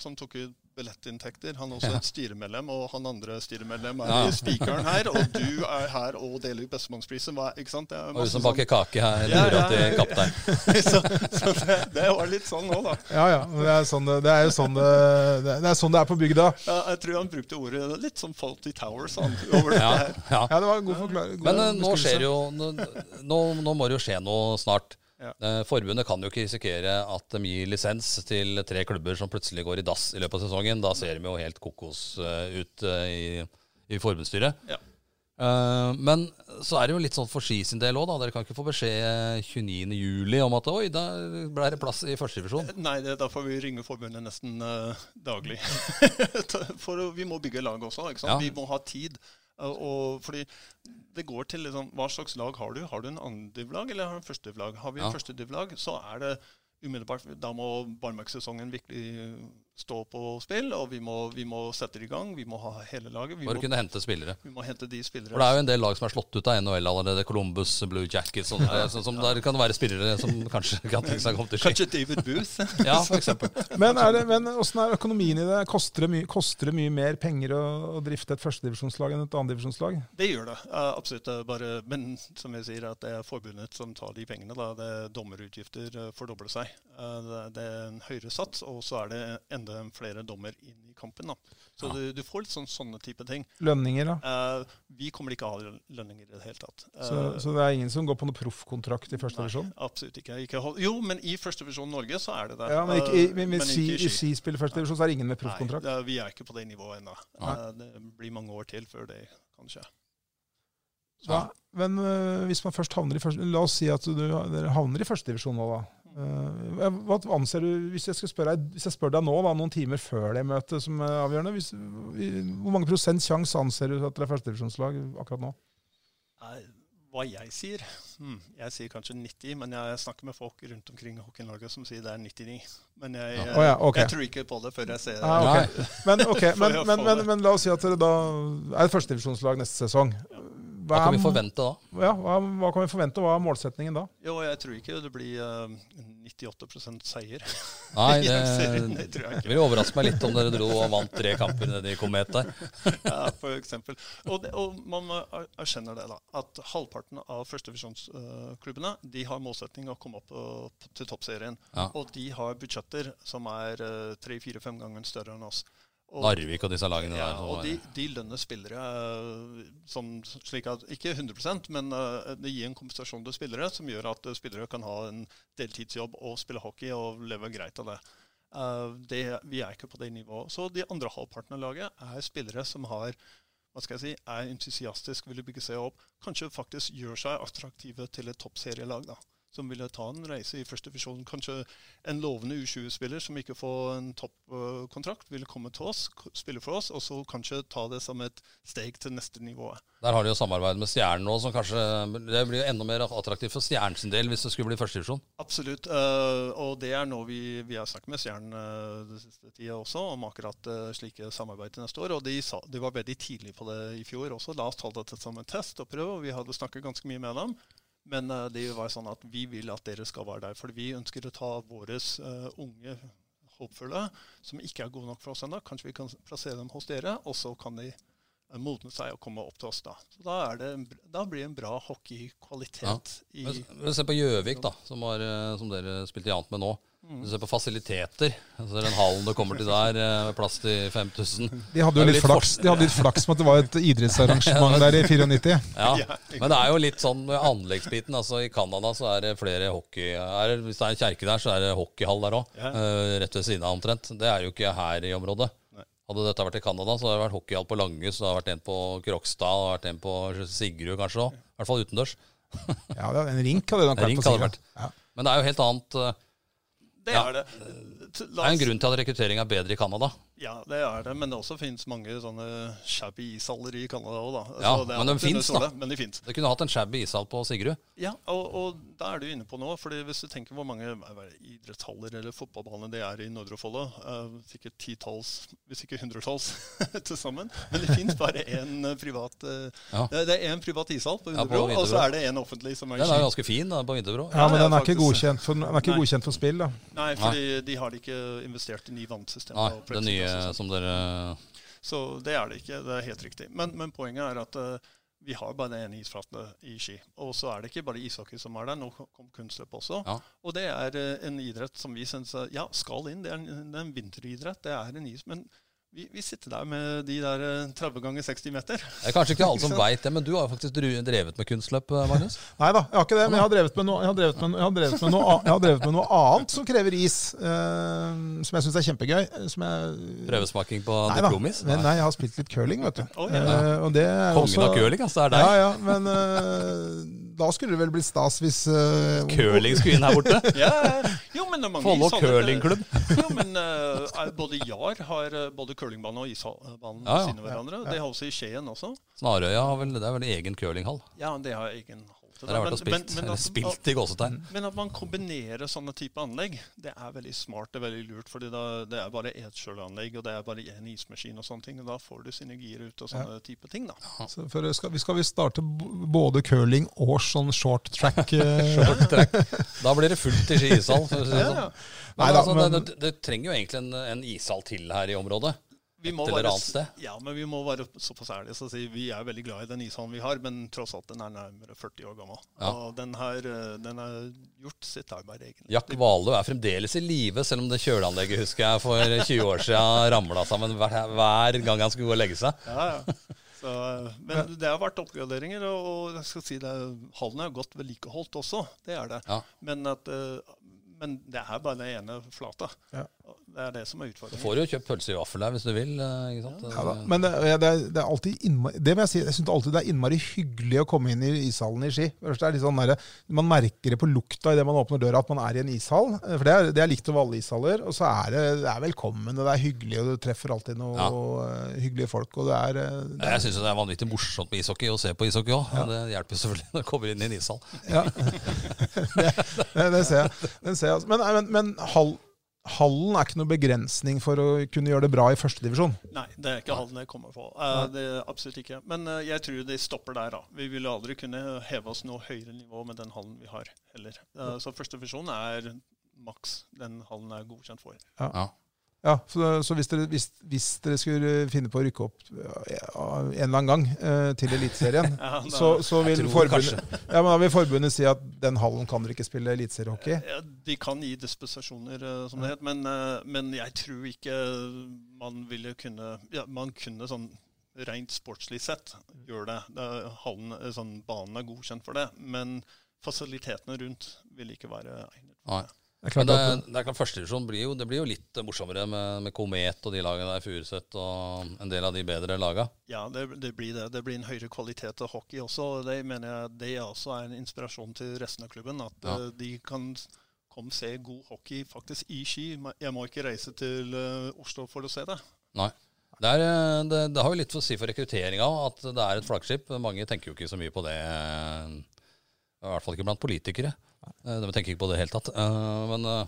som tok ut billettinntekter, han er også Ja. et styremedlem, og han andre styremedlem er Ja. spikeren her, og du er her og deler ut bestemannsprisen. Ikke sant? Det er Og du som baker kake her, Ja, ja, til kaptein. sånn, så, så det, det var litt sånn nå, da. Ja, ja. Det er, sånn det, det er jo sånn det, det, er sånn det er på bygda. Ja, jeg tror han brukte ordet litt som Faulty Towers han, over det Ja, her. ja. Ja, det var en god forklaring. Men eh, nå skjer jo nå, nå må det jo skje noe snart. Ja. Eh, Forbundet kan jo ikke risikere at de gir lisens til tre klubber som plutselig går i dass i løpet av sesongen. Da ser de jo helt kokos eh, ut eh, i, i forbundsstyret. Ja. Men så er det jo litt sånn for Ski sin del òg, da. Dere kan ikke få beskjed 29.07 om at oi, da ble det plass i førstedivisjon. Nei, det, da får vi ringe forbundet nesten daglig. For vi må bygge lag også. ikke sant? Ja. Vi må ha tid. Og fordi det går til liksom, Hva slags lag har du? Har du en andrediv-lag eller har du en førstediv-lag? Har vi en Ja. førstediv-lag, så er det umiddelbart Da må barmarkssesongen virkelig stå på spill, og vi må, vi må sette det i gang. Vi må ha hele laget. Vi For må, å kunne hente spillere. vi må hente de spillere For det er jo en del lag som er slått ut av NHL allerede. Columbus, Blue Jackets og sånt. Sånn som der kan det være spillere som kanskje kan tenke seg å komme til Ski. Kanskje David Booth? Ja, for eksempel. Men, er det, men åssen er økonomien i det? Koster det, mye, koster det mye mer penger å, å drifte et førstedivisjonslag enn et annendivisjonslag? Det gjør det. uh, absolutt. Bare, men som jeg sier, at det er forbundet som tar de pengene. Da. Det er Dommerutgifter eh, fordobler seg. Uh, det, det er en høyere sats, og så er det enda flere dommer inn i kampen. Da. Så Ja. du, du får litt sånn, sånne type ting. Lønninger, da? Eh, vi kommer ikke av lønninger i det hele tatt. Så, Eh, så det er ingen som går på noe proffkontrakt i første divisjon? absolutt ikke. ikke jo, men i førstedivisjon Norge så er det det. Ja, men ikke, i, Eh, men, men si, ikke i skispill første divisjon, så er det ingen med Nei, proffkontrakt? det, vi er ikke på det nivået ennå. Nei. Eh, det blir mange år til før det kan skje. Ja, men hvis man først havner i første La oss si at du, dere havner i førstedivisjon nå, da. Eh, hva anser du, Hvis jeg, skal spørre deg, hvis jeg spør deg nå, da, noen timer før det møtet som er avgjørende, hvis, hvor mange prosent sjanse anser du at dere er førstedivisjonslag akkurat nå? Hva jeg sier? Hmm, jeg sier kanskje 90, men jeg snakker med folk rundt omkring i Hockey-Norge som sier det er 99. Men jeg, Ja. oh, ja, okay. jeg tror ikke på det før jeg ser det. Ah, okay. Men, okay. Men, men, men, men la oss si at dere da er et førstedivisjonslag neste sesong. Hva kan vi forvente da? Ja, hva, hva kan vi forvente, og hva er målsetningen da? Jo, jeg tror ikke det blir uh, 98 seier. Nei, det, ser- det, det tror jeg ikke. ville overraske meg litt om dere dro og vant tre kamper nede i Komet der. Ja, for eksempel. Og, det, og man må er- det, da. At halvparten av førstevisjonsklubbene de har målsetning å komme opp uh, til toppserien. Ja. Og de har budsjetter som er tre-fire-fem ganger større enn oss. Og- Narvik og disse lagene Ja, der. og de, de lønner spillere eh, som, slik at Ikke 100% men eh, det gir en kompensasjon til spillere som gjør at eh, spillere kan ha en deltidsjobb og spille hockey og leve greit av det. Det. Vi er ikke på det nivået. Så de andre halvparten av laget er spillere som har hva skal jeg si, er entusiastisk, vil bygge seg opp. Kanskje faktisk gjør seg attraktive til et toppserielag. da som ville ta en reise i første divisjon. Kanskje en lovende U20-spiller som ikke får en toppkontrakt, ville komme til oss, spille for oss, og så kanskje ta det som et steg til neste nivå. Der har de jo samarbeid med Stjernen nå, som kanskje Det blir jo enda mer attraktivt for Stjernen sin del hvis det skulle bli førstedivisjon. Absolutt. eh, og det er noe vi, vi har snakket med Stjernen uh, den siste tida også, om akkurat eh, slike samarbeid til neste år. Og de, sa, de var veldig tidlig på det i fjor også. La oss ta dette som en test og prøve. og Vi hadde snakket ganske mye med dem. Men eh, det var sånn at vi vil at dere skal være der. For vi ønsker å ta våre unge håpfulle som ikke er gode nok for oss ennå. Kanskje vi kan plassere dem hos dere, og så kan de eh, modne seg og komme opp til oss da. Så da, det, da blir det en bra hockeykvalitet Ja. Men men Se på Gjøvik, da, som, var, eh, som dere spilte jant med nå. Mm. Du ser på fasiliteter. Altså Den hallen du kommer til der, eh, med plass til 5000. De hadde jo litt litt flaks, de hadde litt flaks med at det var et idrettsarrangement der i 94. Ja, Ja, Men det er jo litt sånn med anleggsbiten. altså I Canada så er det flere hockey er, Hvis det er en kjerke der, så er det hockeyhall der òg. Ja. rett ved siden av omtrent. Det er jo ikke her i området. Nei. Hadde dette vært i Canada, så hadde det vært hockeyhall på Langhus, det hadde vært en på Krokstad, det hadde vært en på Sigrud kanskje òg. I hvert fall utendørs. Ja, det- en rink hadde det nok En vært rink på hadde vært. Ja. Men det er jo helt annet. Eh, Det Ja. er det. Det er en grunn til at rekruttering er bedre i Canada. Ja, det er det, men det også finnes mange sånne shabby ishaller i Canada òg, da. Ja, Så det er men de finnes, da. Men de fins. Det kunne hatt en shabby ishall på Sigrud. Ja, og, og da er du inne på noe. fordi hvis du tenker hvor mange er idrettshaller eller fotballbaner det er i Nordre Follo, eh, sikkert titalls, hvis ikke hundretalls til sammen. Men det fins bare én eh, privat uh, Ja. det, er én privat ishall på Ja, Vinterbro, og så er det én offentlig som er i Den er ganske fin da, på Vinterbro. Ja, men den er ikke godkjent for, den er ikke godkjent for spill, da. Nei, fordi de har ikke investert i ny vannsystem. Nei, og det nye sånt. som dere Så det er det ikke. Det er helt riktig. Men, men poenget er at uh, vi har bare den ene isflate i Ski. Og så er det ikke bare ishockey som er der. Nå kom kunstløp også. Ja. Og det er uh, en idrett som vi syns ja, skal inn. Det er en, det er en vinteridrett. Det er en is. Men vi, vi sitter der med de der eh, 30 ganger 60 meter. Det er kanskje ikke alle som veit det, men du har jo faktisk drevet med kunstløp, eh, Magnus. Nei da, jeg har ikke det, men jeg har drevet med noe, jeg har drevet med, jeg har drevet med noe, jeg har drevet med noe annet som krever is, eh, som jeg syns er kjempegøy. Som jeg, Prøvesmaking på Nei diplomis. men nei, jeg har spilt litt curling, vet du. Oh, ja. Eh, og det er Kongen også- av curling, altså. Det er Ja, deg. ja, men eh, da skulle det vel blitt stas hvis uh, Curling skulle inn her borte. Ja, jo, men det mange Follo curlingklubb. Jo, men eh, er- både JAR har eh, både curlingbane og isbanen Ja, ja. sine hverandre. Det har også i Skien også. Snarøya har vel, det er vel egen curlinghall. Ja, det har egen hall Der har jeg vært og. Men- spilt. men- men at- spilt i gåsetegn. Men at man kombinerer sånne type anlegg, det er veldig smart det er veldig lurt. fordi da, det er bare ett sjølanlegg, og det er bare én ismaskin og sånne ting. og Da får du synergier ut og sånne type ting. da. så for, skal, vi skal vi starte både curling og sånn short track? eh, Short track. Da blir det fullt i Ski ishall. for å si det Ja, sånn. ja. Men altså, det, det, det trenger jo egentlig en, en ishall til her i området. Vi må Et eller være, annet sted. ja, men vi må være såpass ærlige og si vi er veldig glad i den ishallen vi har, men tross alt den er nærmere 40 år gammel. Ja. Og den har, eh, den har gjort sitt arbeid, egentlig. Jack Hvalø er fremdeles i live, selv om det kjøleanlegget husker jeg for 20 år siden ramla sammen hver, hver gang han skulle gå og legge seg. Ja, ja. Så, eh, men det har vært oppgraderinger, og og jeg skal si det, hallen er godt vedlikeholdt også. Det er det. Ja. Men, at, eh, men det er bare den ene flata. Ja. Det er det som er utfordringen. Du får jo kjøpt pølse i vaffel her hvis du vil. eh, Ikke sant? Ja, da. Men det, det, er, det er alltid innmari, det må jeg si, jeg synes alltid det er innmari hyggelig å komme inn i ishallen i Ski. Er sånn der, man merker det på lukta idet man åpner døra at man er i en ishall. For det er, det er likt over alle ishaller. Og så er det, det er velkommen, og det er hyggelig, og du treffer alltid noen Ja. hyggelige folk. Og det er, Det er Jeg syns det er vanvittig morsomt med ishockey, å se på ishockey òg. Det hjelper selvfølgelig når du kommer inn i en ishall. Ja. det, det, det ser jeg. Ser jeg. Men, men, men hall, hallen er ikke noe begrensning for å kunne gjøre det bra i førstedivisjon. Nei, det er ikke hallen jeg kommer på. Uh, det er Absolutt ikke. Men uh, jeg tror de stopper der. da. Vi vil aldri kunne heve oss noe høyere nivå med den hallen vi har heller. Uh, så første divisjon er maks den hallen er godkjent for. Ja. Ja, så, så hvis, dere, hvis, hvis dere skulle finne på å rykke opp ja, en eller annen gang eh, til Eliteserien, Ja, så, så vil, forbundet, ja, men da vil forbundet si at den hallen kan dere ikke spille eliteseriehockey. Ja, de kan gi dispensasjoner, eh, som det het, men, eh, men jeg tror ikke man ville kunne ja, Man kunne sånn rent sportslig sett gjøre det. det er, hallen, eh, sånn, banen er godkjent for det, men fasilitetene rundt vil ikke være egnet. Det er Men klart det, det er klart Førstedivisjon blir, jo- det blir jo litt morsommere med, med Komet og de lagene der, Furuset og en del av de bedre laga. Ja, det, det blir det. Det blir en høyere kvalitet av hockey også. og Det mener jeg det også er en inspirasjon til resten av klubben. At Ja. eh, de kan komme se god hockey faktisk i Ski. Jeg må ikke reise til eh, Oslo for å se det. Nei. Det, er, eh, det, det har jo litt for å si for rekrutteringa at det er et flaggskip. Mange tenker jo ikke så mye på det. I hvert fall ikke blant politikere. Eh, De tenker ikke på det i det hele tatt. Eh, Men eh,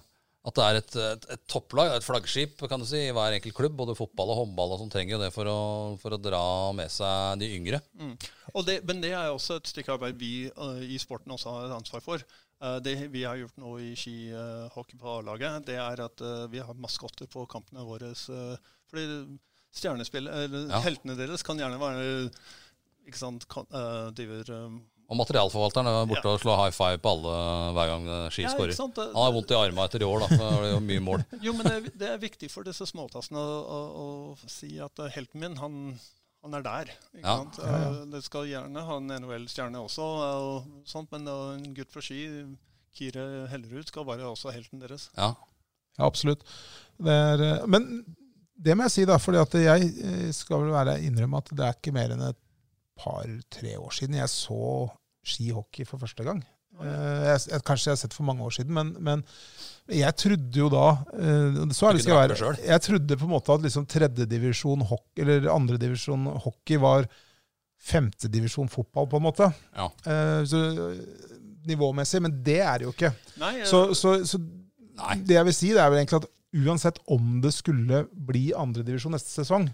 at det er et, et, et topplag, et flaggskip kan du si, i hver enkelt klubb, både fotball og håndball, og sånn, trenger jo det for å, for å dra med seg de yngre. Mm. Og det, men det er også et stykke arbeid vi i sporten også har ansvar for. Det vi har gjort nå i skihockey på A-laget, det er at vi har maskotter på kampene våre. fordi stjernespill, eller Ja. heltene deres kan gjerne være ikke sant, kan, driver eh, Og materialforvalteren er borte og slår high five på alle hver gang Ski ja, skårer. Han har vondt i armene etter i år, da. for Det er jo mye mål. Jo, men det, er- det er viktig for disse småtassene å, å, å si at eh, helten min, han, han er der. Ikke Ja. sant? Ja, ja. Eh, Det skal gjerne ha en NHL-stjerne også, og sånt, men en gutt fra Ski, Kire Hellerud, skal være også helten deres. Ja. ja, absolutt. Det er, eh, men det må jeg si, da, fordi at jeg skal vel være innrømme at det er ikke mer enn et par-tre år siden jeg så skihockey for første gang. Eh, jeg, jeg, kanskje jeg har sett for mange år siden, men, men jeg trodde jo da eh, Så ærlig det skal jeg være. Jeg trodde på en måte at liksom tredjedivisjon hockey, eller andredivisjon hockey var femtedivisjon fotball, på en måte. Ja. Eh, så, nivåmessig. Men det er det jo ikke. Nei, jeg... Så, så, så det jeg vil si, det er vel egentlig at uansett om det skulle bli andredivisjon neste sesong,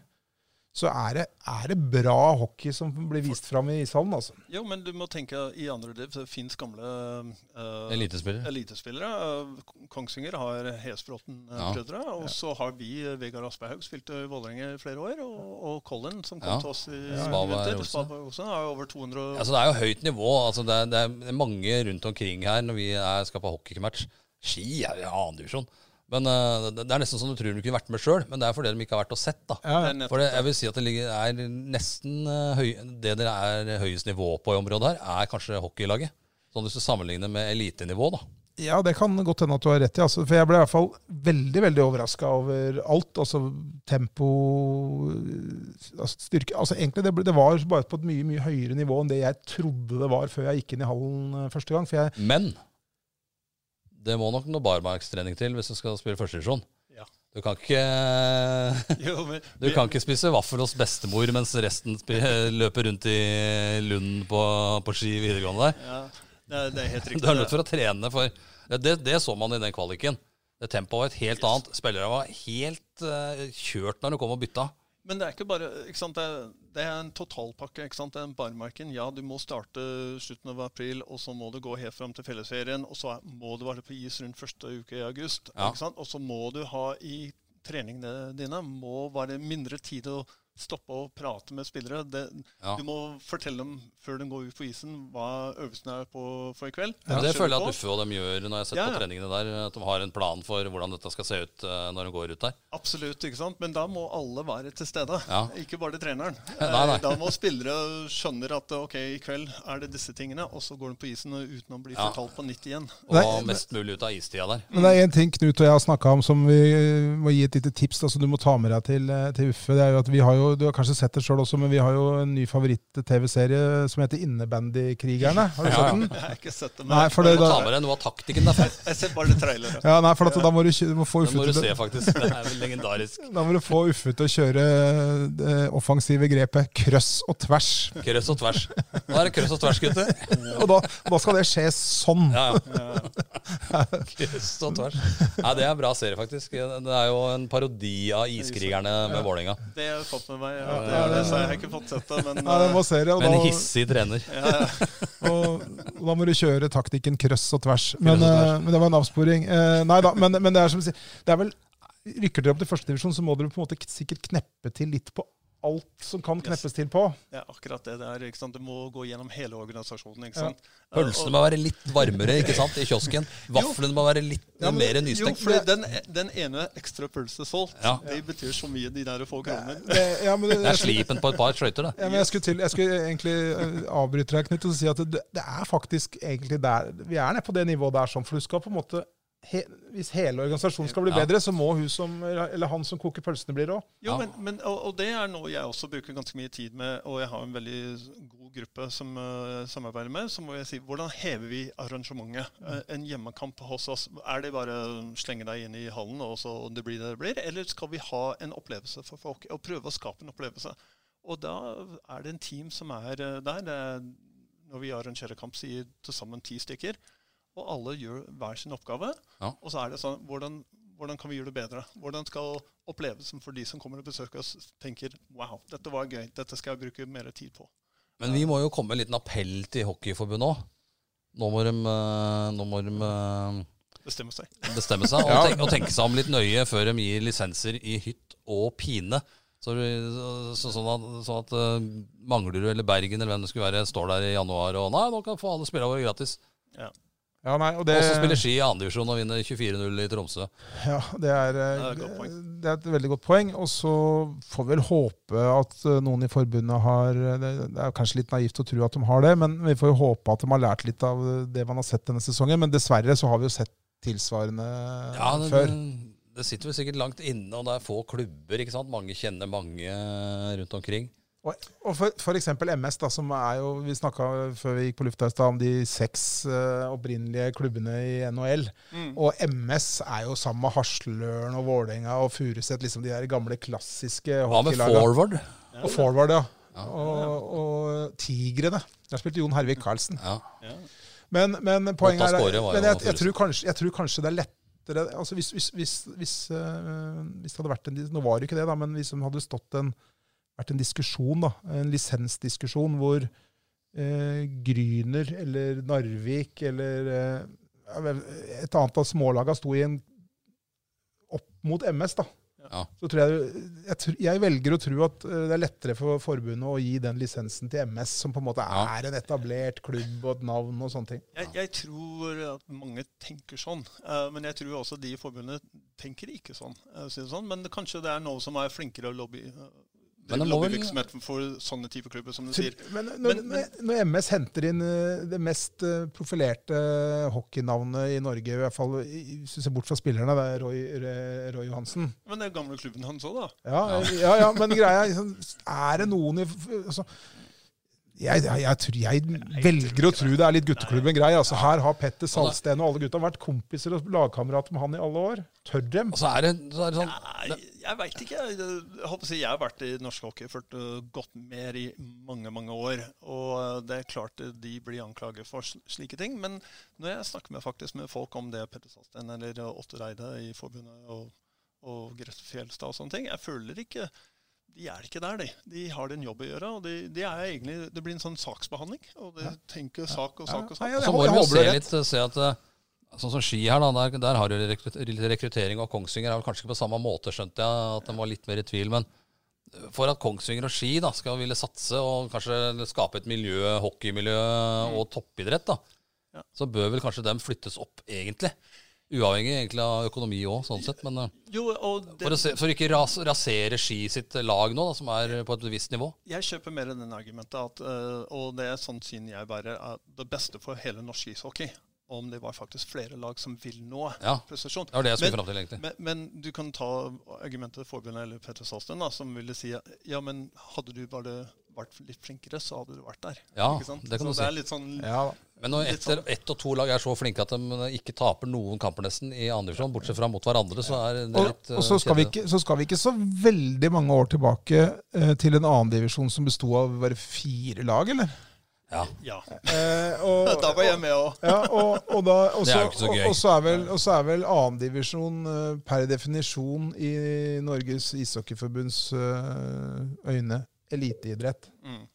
så er det, er det bra hockey som blir vist fram i ishallen. Altså. Jo, men du må tenke i andre liv. Det fins gamle uh, elitespillere. elitespillere. Eh, Kongsvinger har Ja. Hesbråten-brødre. Og så har vi eh, Vegard Aspehaug, spilte i Vålerenga i flere år. Og, og Colin, som kom Ja. til oss i Ja. vinter. Svalbard også. Har jo over 200 Altså, det er jo høyt nivå. Altså, det, er, det er mange rundt omkring her når vi er, skal på hockeymatch. Ski er i annen divisjon. Men uh, det er nesten sånn du tror du kunne vært med sjøl, men det er fordi de ikke har vært og sett. da. Ja, ja. nettopp For det, jeg vil si at det ligger, er nesten uh, høy, det dere er høyest nivå på i området her, er kanskje hockeylaget. Sånn hvis du sammenligner med elitenivå, da. Ja, det kan godt hende at du har rett i. Altså. For jeg ble i hvert fall veldig veldig overraska over alt. Altså tempo altså styrke altså Egentlig det, ble, det var bare på et mye mye høyere nivå enn det jeg trodde det var før jeg gikk inn i hallen eh, første gang. For jeg, Men det må nok noe barmarkstrening til hvis du skal spille førstedivisjon. Ja. Du kan ikke Jo, men, Du kan ikke spise vaffel hos bestemor mens resten løper rundt i Lund på, på ski videregående der. Ja, det, det er helt riktig. Du er nødt for å trene for Det, det så man i den kvaliken. Det Tempoet var et helt annet. Spillerne var helt uh, kjørt når de kom og bytta. Men det er ikke bare ikke sant? Det, er, en totalpakke. ikke sant? Det er en barmarken. Ja, du må starte slutten av april, og så må du gå helt fram til fellesferien. Og så må du være på is rundt første uke i august. Ja. ikke sant? Og så må du ha i treningene dine må være mindre tid å stoppe og prate med spillere. Det, Ja. Du må fortelle dem før de går ut på isen hva øvelsen er på for i kveld. Ja, det føler jeg at Uffe og dem gjør når jeg har sett Ja, på treningene der. At de har en plan for hvordan dette skal se ut uh, når de går ut der. Absolutt, ikke sant? men da må alle være til stede. Ja. Ikke bare treneren. Nei, nei. Eh, Da må spillere skjønne at ok, i kveld er det disse tingene, og så går de på isen uten å bli Ja. fortalt på nytt igjen. Og Nei, mest mulig ut av istida der. Men det er én ting Knut og jeg har snakka om som vi må gi et lite tips da, som du må ta med deg til, eh, til Uffe. Det er jo at vi har jo, Du har kanskje sett det sjøl også, men vi har jo en ny favoritt-TV-serie som heter Innebandykrigerne. Har du Ja. sett den? Jeg har ikke sett den. Nei, for det, Du må da, ta med deg noe av taktikken derfra. jeg ser bare trailere. ja, nei, for at, da må du, du må få Uffe du til se, faktisk. Det er vel legendarisk. da må du få Uffe til å kjøre det offensive grepet krøss og tvers. Krøss og tvers. Nå er det krøss og tvers, gutter. Og da, da skal det skje sånn. Ja, ja. Krøss og tvers. Nei, det er en bra serie, faktisk. Det er jo en parodi av Iskrigerne med Vålerenga. Det har jeg fått med meg. Ja, det er det, så jeg har ikke fått sett det, men Ja, det må se det, og, Med en da, hissig trener. ja, ja. og, da må du kjøre taktikken krøss og tvers. Men, og tvers. eh, men det var en avsporing. Eh, nei da, men, men det er som å si Det er vel Rykker dere opp til førstedivisjon, så må dere på en måte sikkert kneppe til litt på alt som kan kneppes til på. det er akkurat det det er. ikke sant? Du må gå gjennom hele organisasjonen. ikke Ja. sant? Pølsene må være litt varmere ikke sant, i kiosken. Vaflene må være litt Ja, men- mer Jo, for den, den ene ekstra pølse solgt, Ja. det betyr så mye, de der få kronene. Det, ja, det, Det er slipen på et par skøyter, det. Ja, men jeg skulle, til, jeg skulle egentlig eh, avbryte deg, Knut, og si at det, det er faktisk egentlig der Vi er nede på det nivået der, sånn, for du skal på en måte he, Hvis hele organisasjonen skal bli Ja. bedre, så må hun som, eller han som koker pølsene, bli rå. Jo, Ja. men, men, og, og det er noe jeg også bruker ganske mye tid med, og jeg har en veldig god gruppe som uh, samarbeider med. Så må jeg si, hvordan hever vi arrangementet? Eh, en hjemmekamp hos oss, er det bare å slenge deg inn i hallen, og så det blir det det blir? Eller skal vi ha en opplevelse for folk, og prøve å skape en opplevelse? Og da er det en team som er eh, der. Det er, når vi arrangerer kamp, sier til sammen ti stykker. Og alle gjør hver sin oppgave. Ja. Og så er det sånn hvordan, hvordan kan vi gjøre det bedre? Hvordan skal opplevelsen for de som kommer og besøker oss, tenker wow, dette var gøy, dette skal jeg bruke mer tid på. Men vi må jo komme med en liten appell til Hockeyforbundet òg. Nå må de, eh, nå må de eh, Bestemme seg. bestemme seg og, tenke, og tenke seg om litt nøye før de gir lisenser i hytt og pine. Så, så, sånn at, sånn at eh, Manglerud eller Bergen eller hvem det skulle være, står der i januar og Nei, nå kan få alle spillerne våre gratis. Ja. Ja, nei, og det, Også spiller Ski i andredivisjon og vinner 24-0 i Tromsø. ja, det, er, eh, Det er et det er et veldig godt poeng. Og så får vi vel håpe at eh, noen i forbundet har eh, Det det er kanskje litt naivt å tro at de har det, men vi får jo håpe at de har lært litt av det man har sett denne sesongen. Men dessverre så har vi jo sett tilsvarende Ja, det, før. det sitter vel sikkert langt inne, og det er få klubber. ikke sant? Mange kjenner mange rundt omkring. Og, og for, for eksempel MS, da, som er jo Vi snakka før vi gikk på lufta i stad om de seks uh, opprinnelige klubbene i NHL. Mm. Og MS er jo sammen med Hasløren og Vålerenga og Furuset, liksom de der gamle, klassiske Hva med forward? Og forward, ja. Ja. Og, og Tigrene. Der spilte Jon Hervik Karlsen. Ja. Ja. Men, men poenget er men jeg, jeg, tror kanskje, jeg tror kanskje det er lettere altså hvis, hvis, hvis, hvis, eh, hvis det hadde vært en Nå var det ikke det, da, men hvis det hadde stått en, vært en diskusjon, da, en lisensdiskusjon, hvor eh, Gryner eller Narvik eller eh, et annet av smålaga sto i en opp mot MS, da. Ja. Så tror jeg, jeg, jeg velger å tro at eh, det er lettere for forbundet å gi den lisensen til MS, som på en måte Ja. er en etablert klubb og et navn og sånne ting. Jeg, jeg tror at mange tenker sånn, uh, men jeg tror også de i forbundet tenker ikke sånn. Uh, sånn. Men det, kanskje det er noen som er flinkere å lobby, drive det er vel- lobbyvirksomhet for sånne typer klubber, som du sier. Men når, Men- men- når MS henter inn eh, det mest eh, profilerte hockeynavnet i Norge, i hvert fall synes hvis du ser bort fra spillerne, det er Roy, Roy- Johansen Men det er gamle klubben hans òg, da. ja, ja, ja, men greia er liksom, Er det noen i altså, jeg, jeg, jeg, tror, jeg velger å tro det er litt gutteklubben grei. Altså, her har Petter Salsten og alle gutta vært kompiser og lagkamerater med han i alle år. Tør dem? Og så er det, så er det sånn Nei, jeg veit ikke. Jeg, jeg, håper å si, jeg har vært i norsk hockey uh, gått mer i mange mange år. Og det er klart de blir anklaget for slike ting. Men når jeg snakker med, faktisk med folk om det, Petter Salsten eller Åtte Otto Reide i forbundet og, og Grete og sånne ting, jeg føler ikke de er ikke der, de. De har en jobb å gjøre. og de, de er egentlig, Det blir en sånn saksbehandling. og de tenker sak og sak og Ja, sak. ja, Så må vi jo se det rett. litt, se at Sånn som Ski her, da, der, der har jo litt rekruttering og Kongsvinger er vel kanskje ikke på samme måte, skjønte jeg, at de var litt mer i tvil. Men for at Kongsvinger og Ski da, skal ville satse og kanskje skape et miljø, hockeymiljø og toppidrett, da, så bør vel kanskje dem flyttes opp, egentlig. Uavhengig egentlig av økonomi òg, sånn sett. Men eh, Jo, og det, for, å se, for ikke ras, rasere Ski sitt lag nå, da, som er på et visst nivå. Jeg kjøper mer den argumentet, at, øh, og det er sånn syn jeg bærer, er det beste for hele norsk ishockey. Om det var faktisk flere lag som vil nå Ja, prestasjon. Det var det jeg skulle Men- fram til, egentlig. Men, men du kan ta argumentet til forbundet eller Petter Salsten, da, som ville si ja, men hadde du bare vært litt flinkere, så hadde du vært der. Ja, Ikke sant? det kan så du det si. er litt sånn Ja. Men når etter ett og to lag er så flinke at de ikke taper noen kamper nesten i andre divisjon, bortsett fra mot hverandre, så er det Og, litt og så, eh, skal vi ikke, så skal vi ikke så veldig mange år tilbake eh, til en annen divisjon som besto av bare fire lag, eller? Ja. Ja. Eh, og, Da var jeg med òg. Ja, og, og, da, og, Det er så, jo ikke så og, gøy. og så er vel, og så er vel annendivisjon uh, per definisjon i Norges ishockeyforbunds eh, øyne eliteidrett. Mm.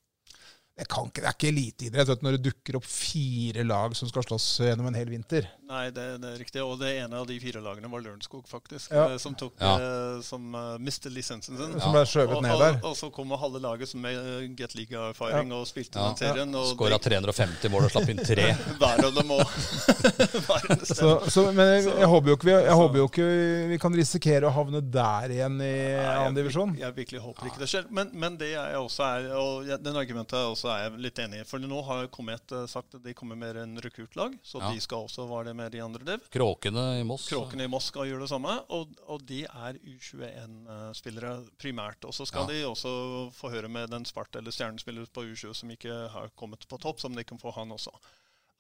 Det, ikke, det er ikke eliteidrett når det dukker opp fire lag som skal slåss gjennom en hel vinter. Nei, det, det er riktig. Og det ene av de fire lagene var Lørenskog, faktisk. Ja. eh, Som, tok, Ja. eh, som uh, mistet lisensen sin. Som ble skjøvet og, ned der. og så kom halve laget som med Get League-erfaring og spilte Ja. den serien. Og Skåra 350 mål og slapp inn tre. hver av dem òg. Så, så, men jeg, jeg, håper jo ikke, vi, jeg håper jo ikke vi kan risikere å havne der igjen i annendivisjon. Jeg, jeg virkelig håper ikke det skjer. Men, men det jeg også er, og jeg, den argumentet er også er jeg litt enig i. For nå har Komet sagt at de kommer med en rekruttlag, så Ja. de skal også være med i andre div. Kråkene i Moss. Kråkene i Moss skal gjøre det samme, og, og de er U21-spillere primært. Og så skal Ja. de også få høre med den svarte eller stjernespiller på U20 som ikke har kommet på topp, som de kan få han også.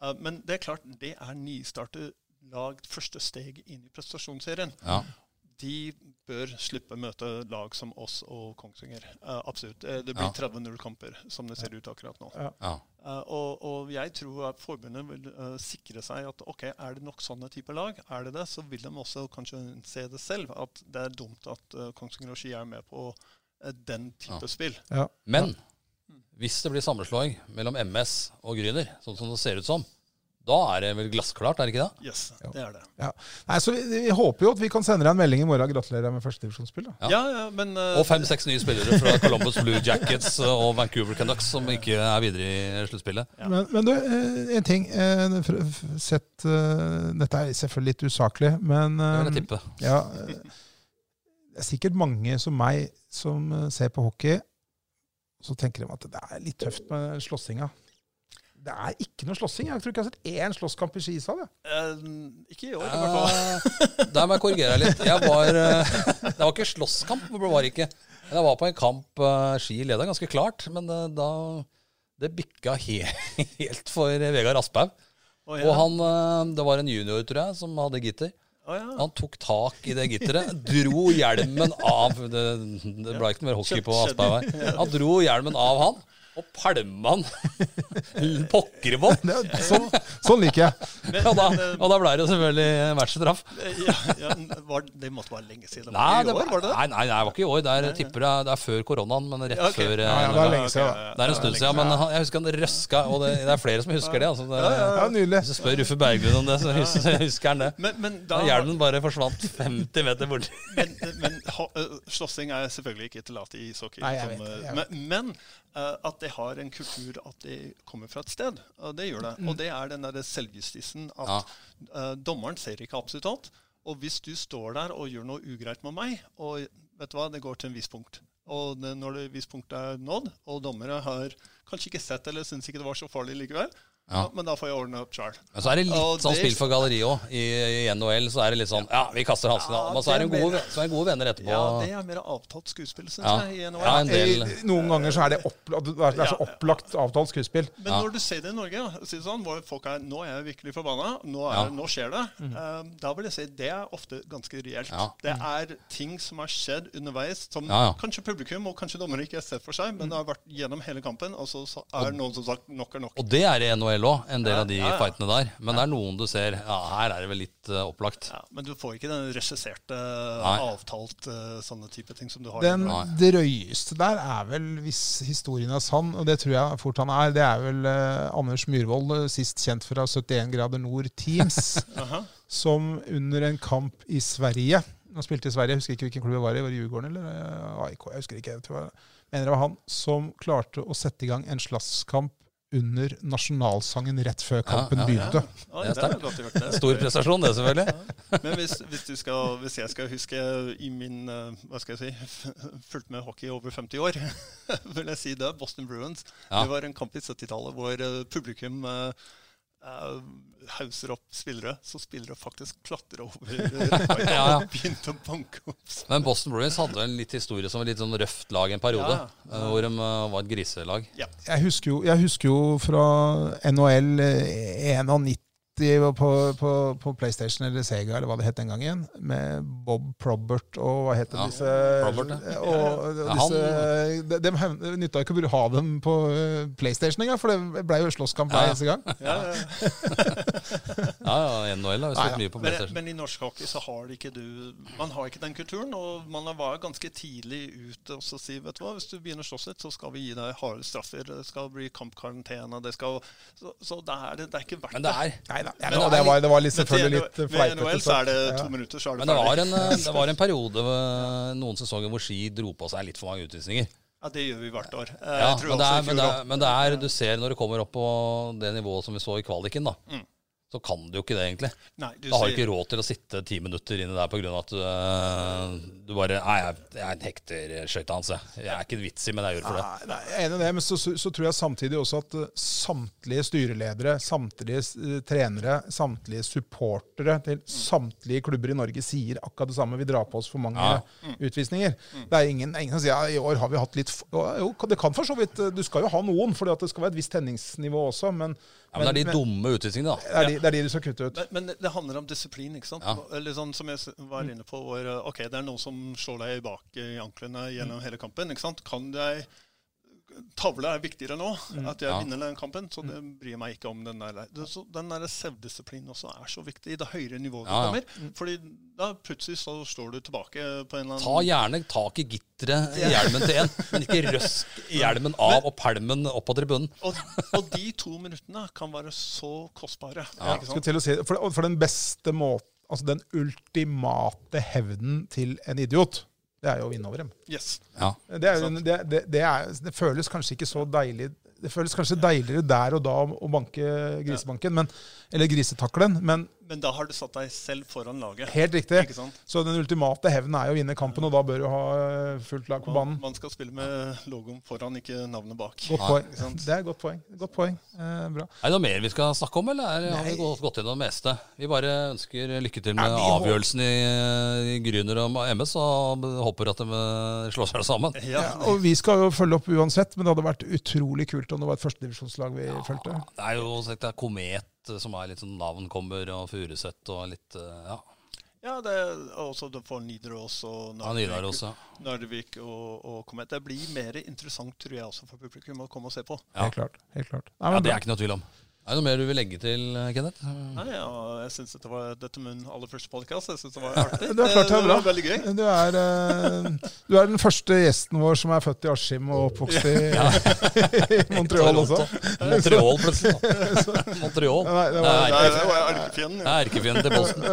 Uh, men det er klart, det er nystartet lag, første steg inn i prestasjonsserien. Ja. De bør slippe møte lag som oss og Kongsvinger. Uh, absolutt. Eh, det blir Ja. 30-0 kamper, som det ser ut akkurat nå. ja. Uh, og, og jeg tror at forbundet vil uh, sikre seg at ok, er det nok sånne typer lag, er det det, så vil de også kanskje se det selv, at det er dumt at uh, Kongsvinger og Ski er med på den type Ja. spill. Ja. Men hvis det blir sammenslåing mellom MS og Gryner, sånn som det ser ut som, da er det vel glassklart, er det ikke det? Yes, Ja. det er det. Ja. Nei, så vi, vi håper jo at vi kan sende deg en melding i morgen. Gratulerer med førstedivisjonsspill. Ja. Ja, ja, men eh, Og fem-seks nye spillere fra Columbus Blue Jackets og Vancouver Canucks som ikke er videre i sluttspillet. Ja. Men, men du, eh, en ting. eh, Sett, eh, dette er selvfølgelig litt usaklig, men Det vil eh, jeg tippe. ja, eh, det er sikkert mange som meg som eh, ser på hockey, så tenker de at det er litt tøft med slåssinga. Det er ikke noe slåssing. Jeg tror ikke jeg har sett én slåsskamp i skishall. jeg. eh, ikke i år, i hvert fall. Uh, Der må jeg korrigere deg litt. Jeg var, uh, det var ikke slåsskamp, det var det ikke. Men Jeg var på en kamp uh, Ski leda ganske klart, men uh, da Det bikka he helt for Vegard Asphaug. Oh, ja. Og han, uh, det var en junior, tror jeg, som hadde gitter. Oh, ja. Han tok tak i det gitteret, dro hjelmen av Det, det ble ikke noe mer hockey på. Asphaug her. Han dro hjelmen av han, og pælma han pokker-i-bånn. Er- Sånn, sånn liker jeg. Men- Og da, og da ble det jo selvfølgelig vertsstraff. eh, ja, ja, det måtte være lenge siden. Det Nei, var det i år, var, var det det? nei, nei, nei, det var ikke i år. Det er, tipper jeg, det er før koronaen, men rett Ja, okay. før eh, Ja, det er lenge siden. Det er en stund siden, men jeg husker han røska, og det, det er flere som husker det. Altså, det Ja, nydelig. Hvis du spør Uffe Berglund om det, så husker, husker han det. Men, men da hjelmen bare forsvant 50 meter borti. Men, men eh, slåssing er selvfølgelig ikke tillatt i ishockey. Nei, jeg vet, jeg men men at det har en kultur at det kommer fra et sted. og det gjør det. Mm. Og det er den derre selvjustisen at eh, dommeren ser ikke absolutt alt. Og hvis du står der og gjør noe ugreit med meg, og vet du hva, det går til en viss punkt. Og det, når det viss punkt er nådd, og dommere har kanskje ikke sett eller syns ikke det var så farlig likevel, Ja. ja, men da får jeg ordne opp sjøl. Men så er det litt Og sånn det- spill for galleriet òg. I, I NHL så er det litt sånn Ja, vi kaster hansken, Ja, men så er det gode, mer- så er gode venner etterpå. Ja, det er mer avtalt skuespill, syns Ja. jeg. i NHL. Ja, en del. I- Noen ganger så er det, opp, det er så opplagt avtalt skuespill. Men når du ser det i Norge, si det sånn, hvor folk er Nå er jeg virkelig forbanna. Nå, er, Ja. nå skjer det. eh, da vil jeg si det er ofte ganske reelt. Ja. Det er ting som har skjedd underveis, som Ja, ja. kanskje publikum og kanskje dommere ikke har sett for seg, men det har vært gjennom hele kampen, og så så er og, noen som sagt nok er nok. Og det er i NHL òg, en del Ja, av de ja, ja. fightene der. Men det er noen du ser Ja, her er det vel litt uh, opplagt. Ja, men du får ikke den regisserte, avtalt uh, sånne type ting som du har Den drøyeste der er vel, hvis historien er sann, og det tror jeg fort han er, det er vel uh, Anders Myhrvold, eh, sist kjent fra 71 grader nord Teams, som under en kamp i Sverige Han spilte i Sverige, jeg husker ikke hvilken klubb det var i. Var det Djurgården eller eh, AIK? Jeg husker ikke. Jeg tror jeg mener det var han som klarte å sette i gang en slåsskamp under nasjonalsangen rett før kampen ja, ja. begynte. Oi, Det er det sterkt. godt gjort. det. Stor prestasjon, det, selvfølgelig. Men hvis, hvis, du skal, hvis jeg skal huske i min eh, Hva skal jeg si fulgt med hockey over 50 år, vil jeg si det. Boston Bruins. Ja. Det var en kamp i 70-tallet hvor eh, publikum eh, hauser opp spillere, så spillere faktisk klatrer over Ja, ja. og begynte å banke opp. Men Boston Bruins hadde en litt historie som var litt sånn røft lag en periode. Ja, eh, Hvor de eh, var et griselag. Jeg husker jo, jeg husker jo fra NHL eh, 91 på, på, på PlayStation eller Sega, eller hva det het den gangen, med Bob Probert og hva het Ja, disse Probert, ja. og, og Ja, disse, de, de, de nytta ikke å ha dem på eh, PlayStation engang, for det ble jo slåsskamp hver Ja. eneste gang. Ja, ja. Ja, NHL har jo spilt mye på Men, PlayStation. men i norsk hockey så har det ikke du Man har ikke den kulturen, og man var ganske tidlig ute og så si vet du hva, hvis du begynner å slåss litt, så skal vi gi deg harde straffer. Det skal bli kampkarantene. Det skal, så så det, er, det er ikke verdt Men det er Nei da. Ja, Men men det det, var, det var litt, Men selvfølgelig litt Med fleipete. NHL så er det to Ja. minutter, så er det Men det var, ferdig. en, eh, det var en periode, eh, noen sesonger, hvor Ski dro på seg litt for mange utvisninger. Ja, det gjør vi hvert år. Eh, Ja, men det, er, men, det er, men det er, du ser når du kommer opp på det nivået som vi så i kvaliken, da, Mm. Så kan du jo ikke det, egentlig. Nei, du Da har du ikke råd til å sitte ti minutter inni der pga. at du, øh, du bare Nei, jeg, jeg hekter skøyta hans, jeg. Jeg er ikke en vits i, men jeg gjør for det. Nei, nei, jeg er enig i det, men så, så, så tror jeg samtidig også at eh, samtlige styreledere, samtlige eh, trenere, samtlige supportere til samtlige klubber i Norge sier akkurat det samme. Vi drar på oss for mange Ja. utvisninger. Det er ingen, ingen som sier ja, i år har vi hatt litt Jo, det kan for så vidt Du skal jo ha noen, for det skal være et visst tenningsnivå også, men, Ja, men det er de dumme utvisningene, da. det, er de, det er de du skal kutte ut. Men, men det- handler om disiplin. ikke sant? Ja. Eller sånn som jeg var inne på, hvor eh, ok, det er noen som slår deg bak i anklene gjennom Mm. hele kampen. ikke sant? Kan jeg Tavle er viktigere nå, Mm. at jeg Ja. vinner den kampen. Så det bryr jeg meg ikke om den der. Det, så, den der selvdisiplinen også er så viktig i det høyere nivået ja, Ja, du kommer. Fordi da plutselig så slår du tilbake på en eller annen Ta gjerne tak i gitteret i hjelmen til en, men ikke røsk hjelmen av og pælmen opp på tribunen. og, og de to minuttene kan være så kostbare. Ja. ikke Skal til å si, for, for den beste måten Altså den ultimate hevnen til en idiot, det er jo å vinne over dem. Yes. Ja. Det, er, det, det, det, er, det føles kanskje ikke så deilig Det føles kanskje deiligere der og da å banke grisebanken, men, eller grisetaklen, men, Men da har du satt deg selv foran laget. Helt riktig. Ikke sant? Så den ultimate hevnen er jo å vinne kampen, og da bør du ha eh, fullt lag på banen. man skal spille med logoen foran, ikke navnet bak. Godt poeng. ikke sant? Det er et godt poeng. Godt poeng. Eh, bra. Er det noe mer vi skal snakke om, eller er, har vi Nei. gått, gått gjennom det meste? Vi bare ønsker lykke til med Ja, avgjørelsen i, i Grüner og MS, og håper at de eh, slår seg sammen. Ja, Ja, og vi skal jo følge opp uansett, men det hadde vært utrolig kult om det var et førstedivisjonslag vi fulgte. Det er jo sagt, det er Komet eh, som er litt sånn navn kommer, og Furuset og litt eh, Ja, ja det er også får Nidaros og ja Nidaros, ja. Narvik og, og Komet. Det blir mer interessant, tror jeg, også for publikum å komme og se på. Ja. Helt klart. Helt klart. Nei, ja det er ikke noe tvil om. Er det noe mer du vil legge til, Kenneth? Nei, ja, jeg synes dette var dette min aller første podkast. Jeg synes det var artig. Det er klart det er bra. var veldig gøy. Du er, eh, du er den første gjesten vår som er født i Askim og oppvokst i, i Montreal også. Montreal, plutselig. da. Montreal. Nei, det Det var- er Nei, det var erkefienden. det er erkefienden til Boston.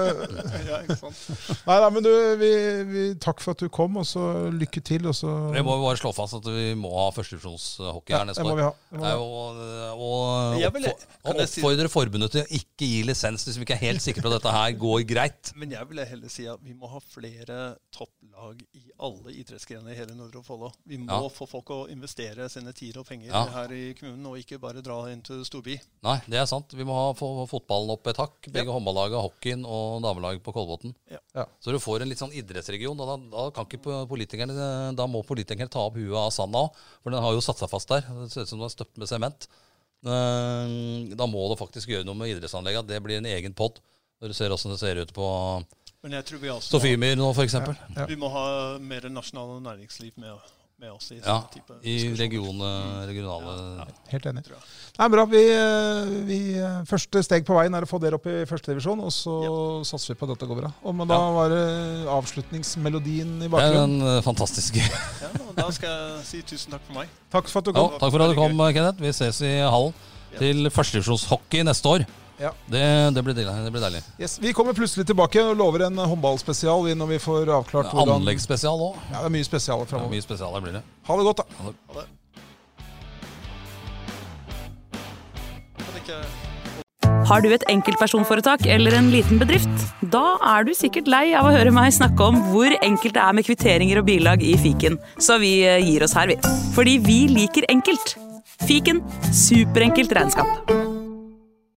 Ja, ikke sant? Nei, nei, men du, vi, vi, takk for at du kom, og så lykke til. Og så Vi må bare slå fast at vi må ha førstedivisjonshockey ja, her neste det må vi ha. Det må Det vi ha. Og, og, Jeg vil- si- oppfordre forbundet til å ikke gi lisens hvis vi ikke er helt sikre på at dette her går greit. Men jeg ville heller si at vi må ha flere topplag i alle idrettsgrener i hele Nordre Follo. Vi må Ja. få folk å investere sine tid og penger Ja. her i kommunen, og ikke bare dra inn til storby. Nei, det er sant. Vi må ha få fotballen opp et hakk. Begge håndballaget, hockeyen og damelaget på Kolbotn. Ja. Ja. Så du får en litt sånn idrettsregion. og Da, da, kan ikke po- politikerne Da må politikerne ta opp huet av sanda òg, for den har jo satt seg fast der. Det ser ut som den er støpt med sement. Eh, Da må du faktisk gjøre noe med idrettsanlegget. Det blir en egen pott Når du ser åssen det ser ut på Sofiemyr nå, f.eks. Ja. vi må ha mer nasjonale næringsliv med, med oss i Ja, type I regione, regionale ja, ja. Helt enig. Det er Nei, bra. Vi, eh, vi, eh, første steg på veien er å få dere opp i førstedivisjon, og så satser vi på at dette går bra. Og men da Ja. var det avslutningsmelodien i Det er bakgrunnen. den eh, fantastiske Ja, da skal jeg si tusen takk for meg. Takk for at du Ja, kom. takk for at du kom, Kenneth. Vi ses i hallen til førstedivisjonshockey neste år. Ja. Det, det, blir deilig, det blir deilig. Yes, vi kommer plutselig tilbake og lover en håndballspesial når vi får avklart hvordan Anleggsspesial òg. Ja, det er mye spesialer framover. Mye spesialer blir det. Ha det godt, da. Ha det. Ha det. Har du et enkeltpersonforetak eller en liten bedrift? Da er du sikkert lei av å høre meg snakke om hvor enkelt det er med kvitteringer og bilag i fiken, så vi eh, gir oss her, vi. Fordi vi liker enkelt. Fiken superenkelt regnskap.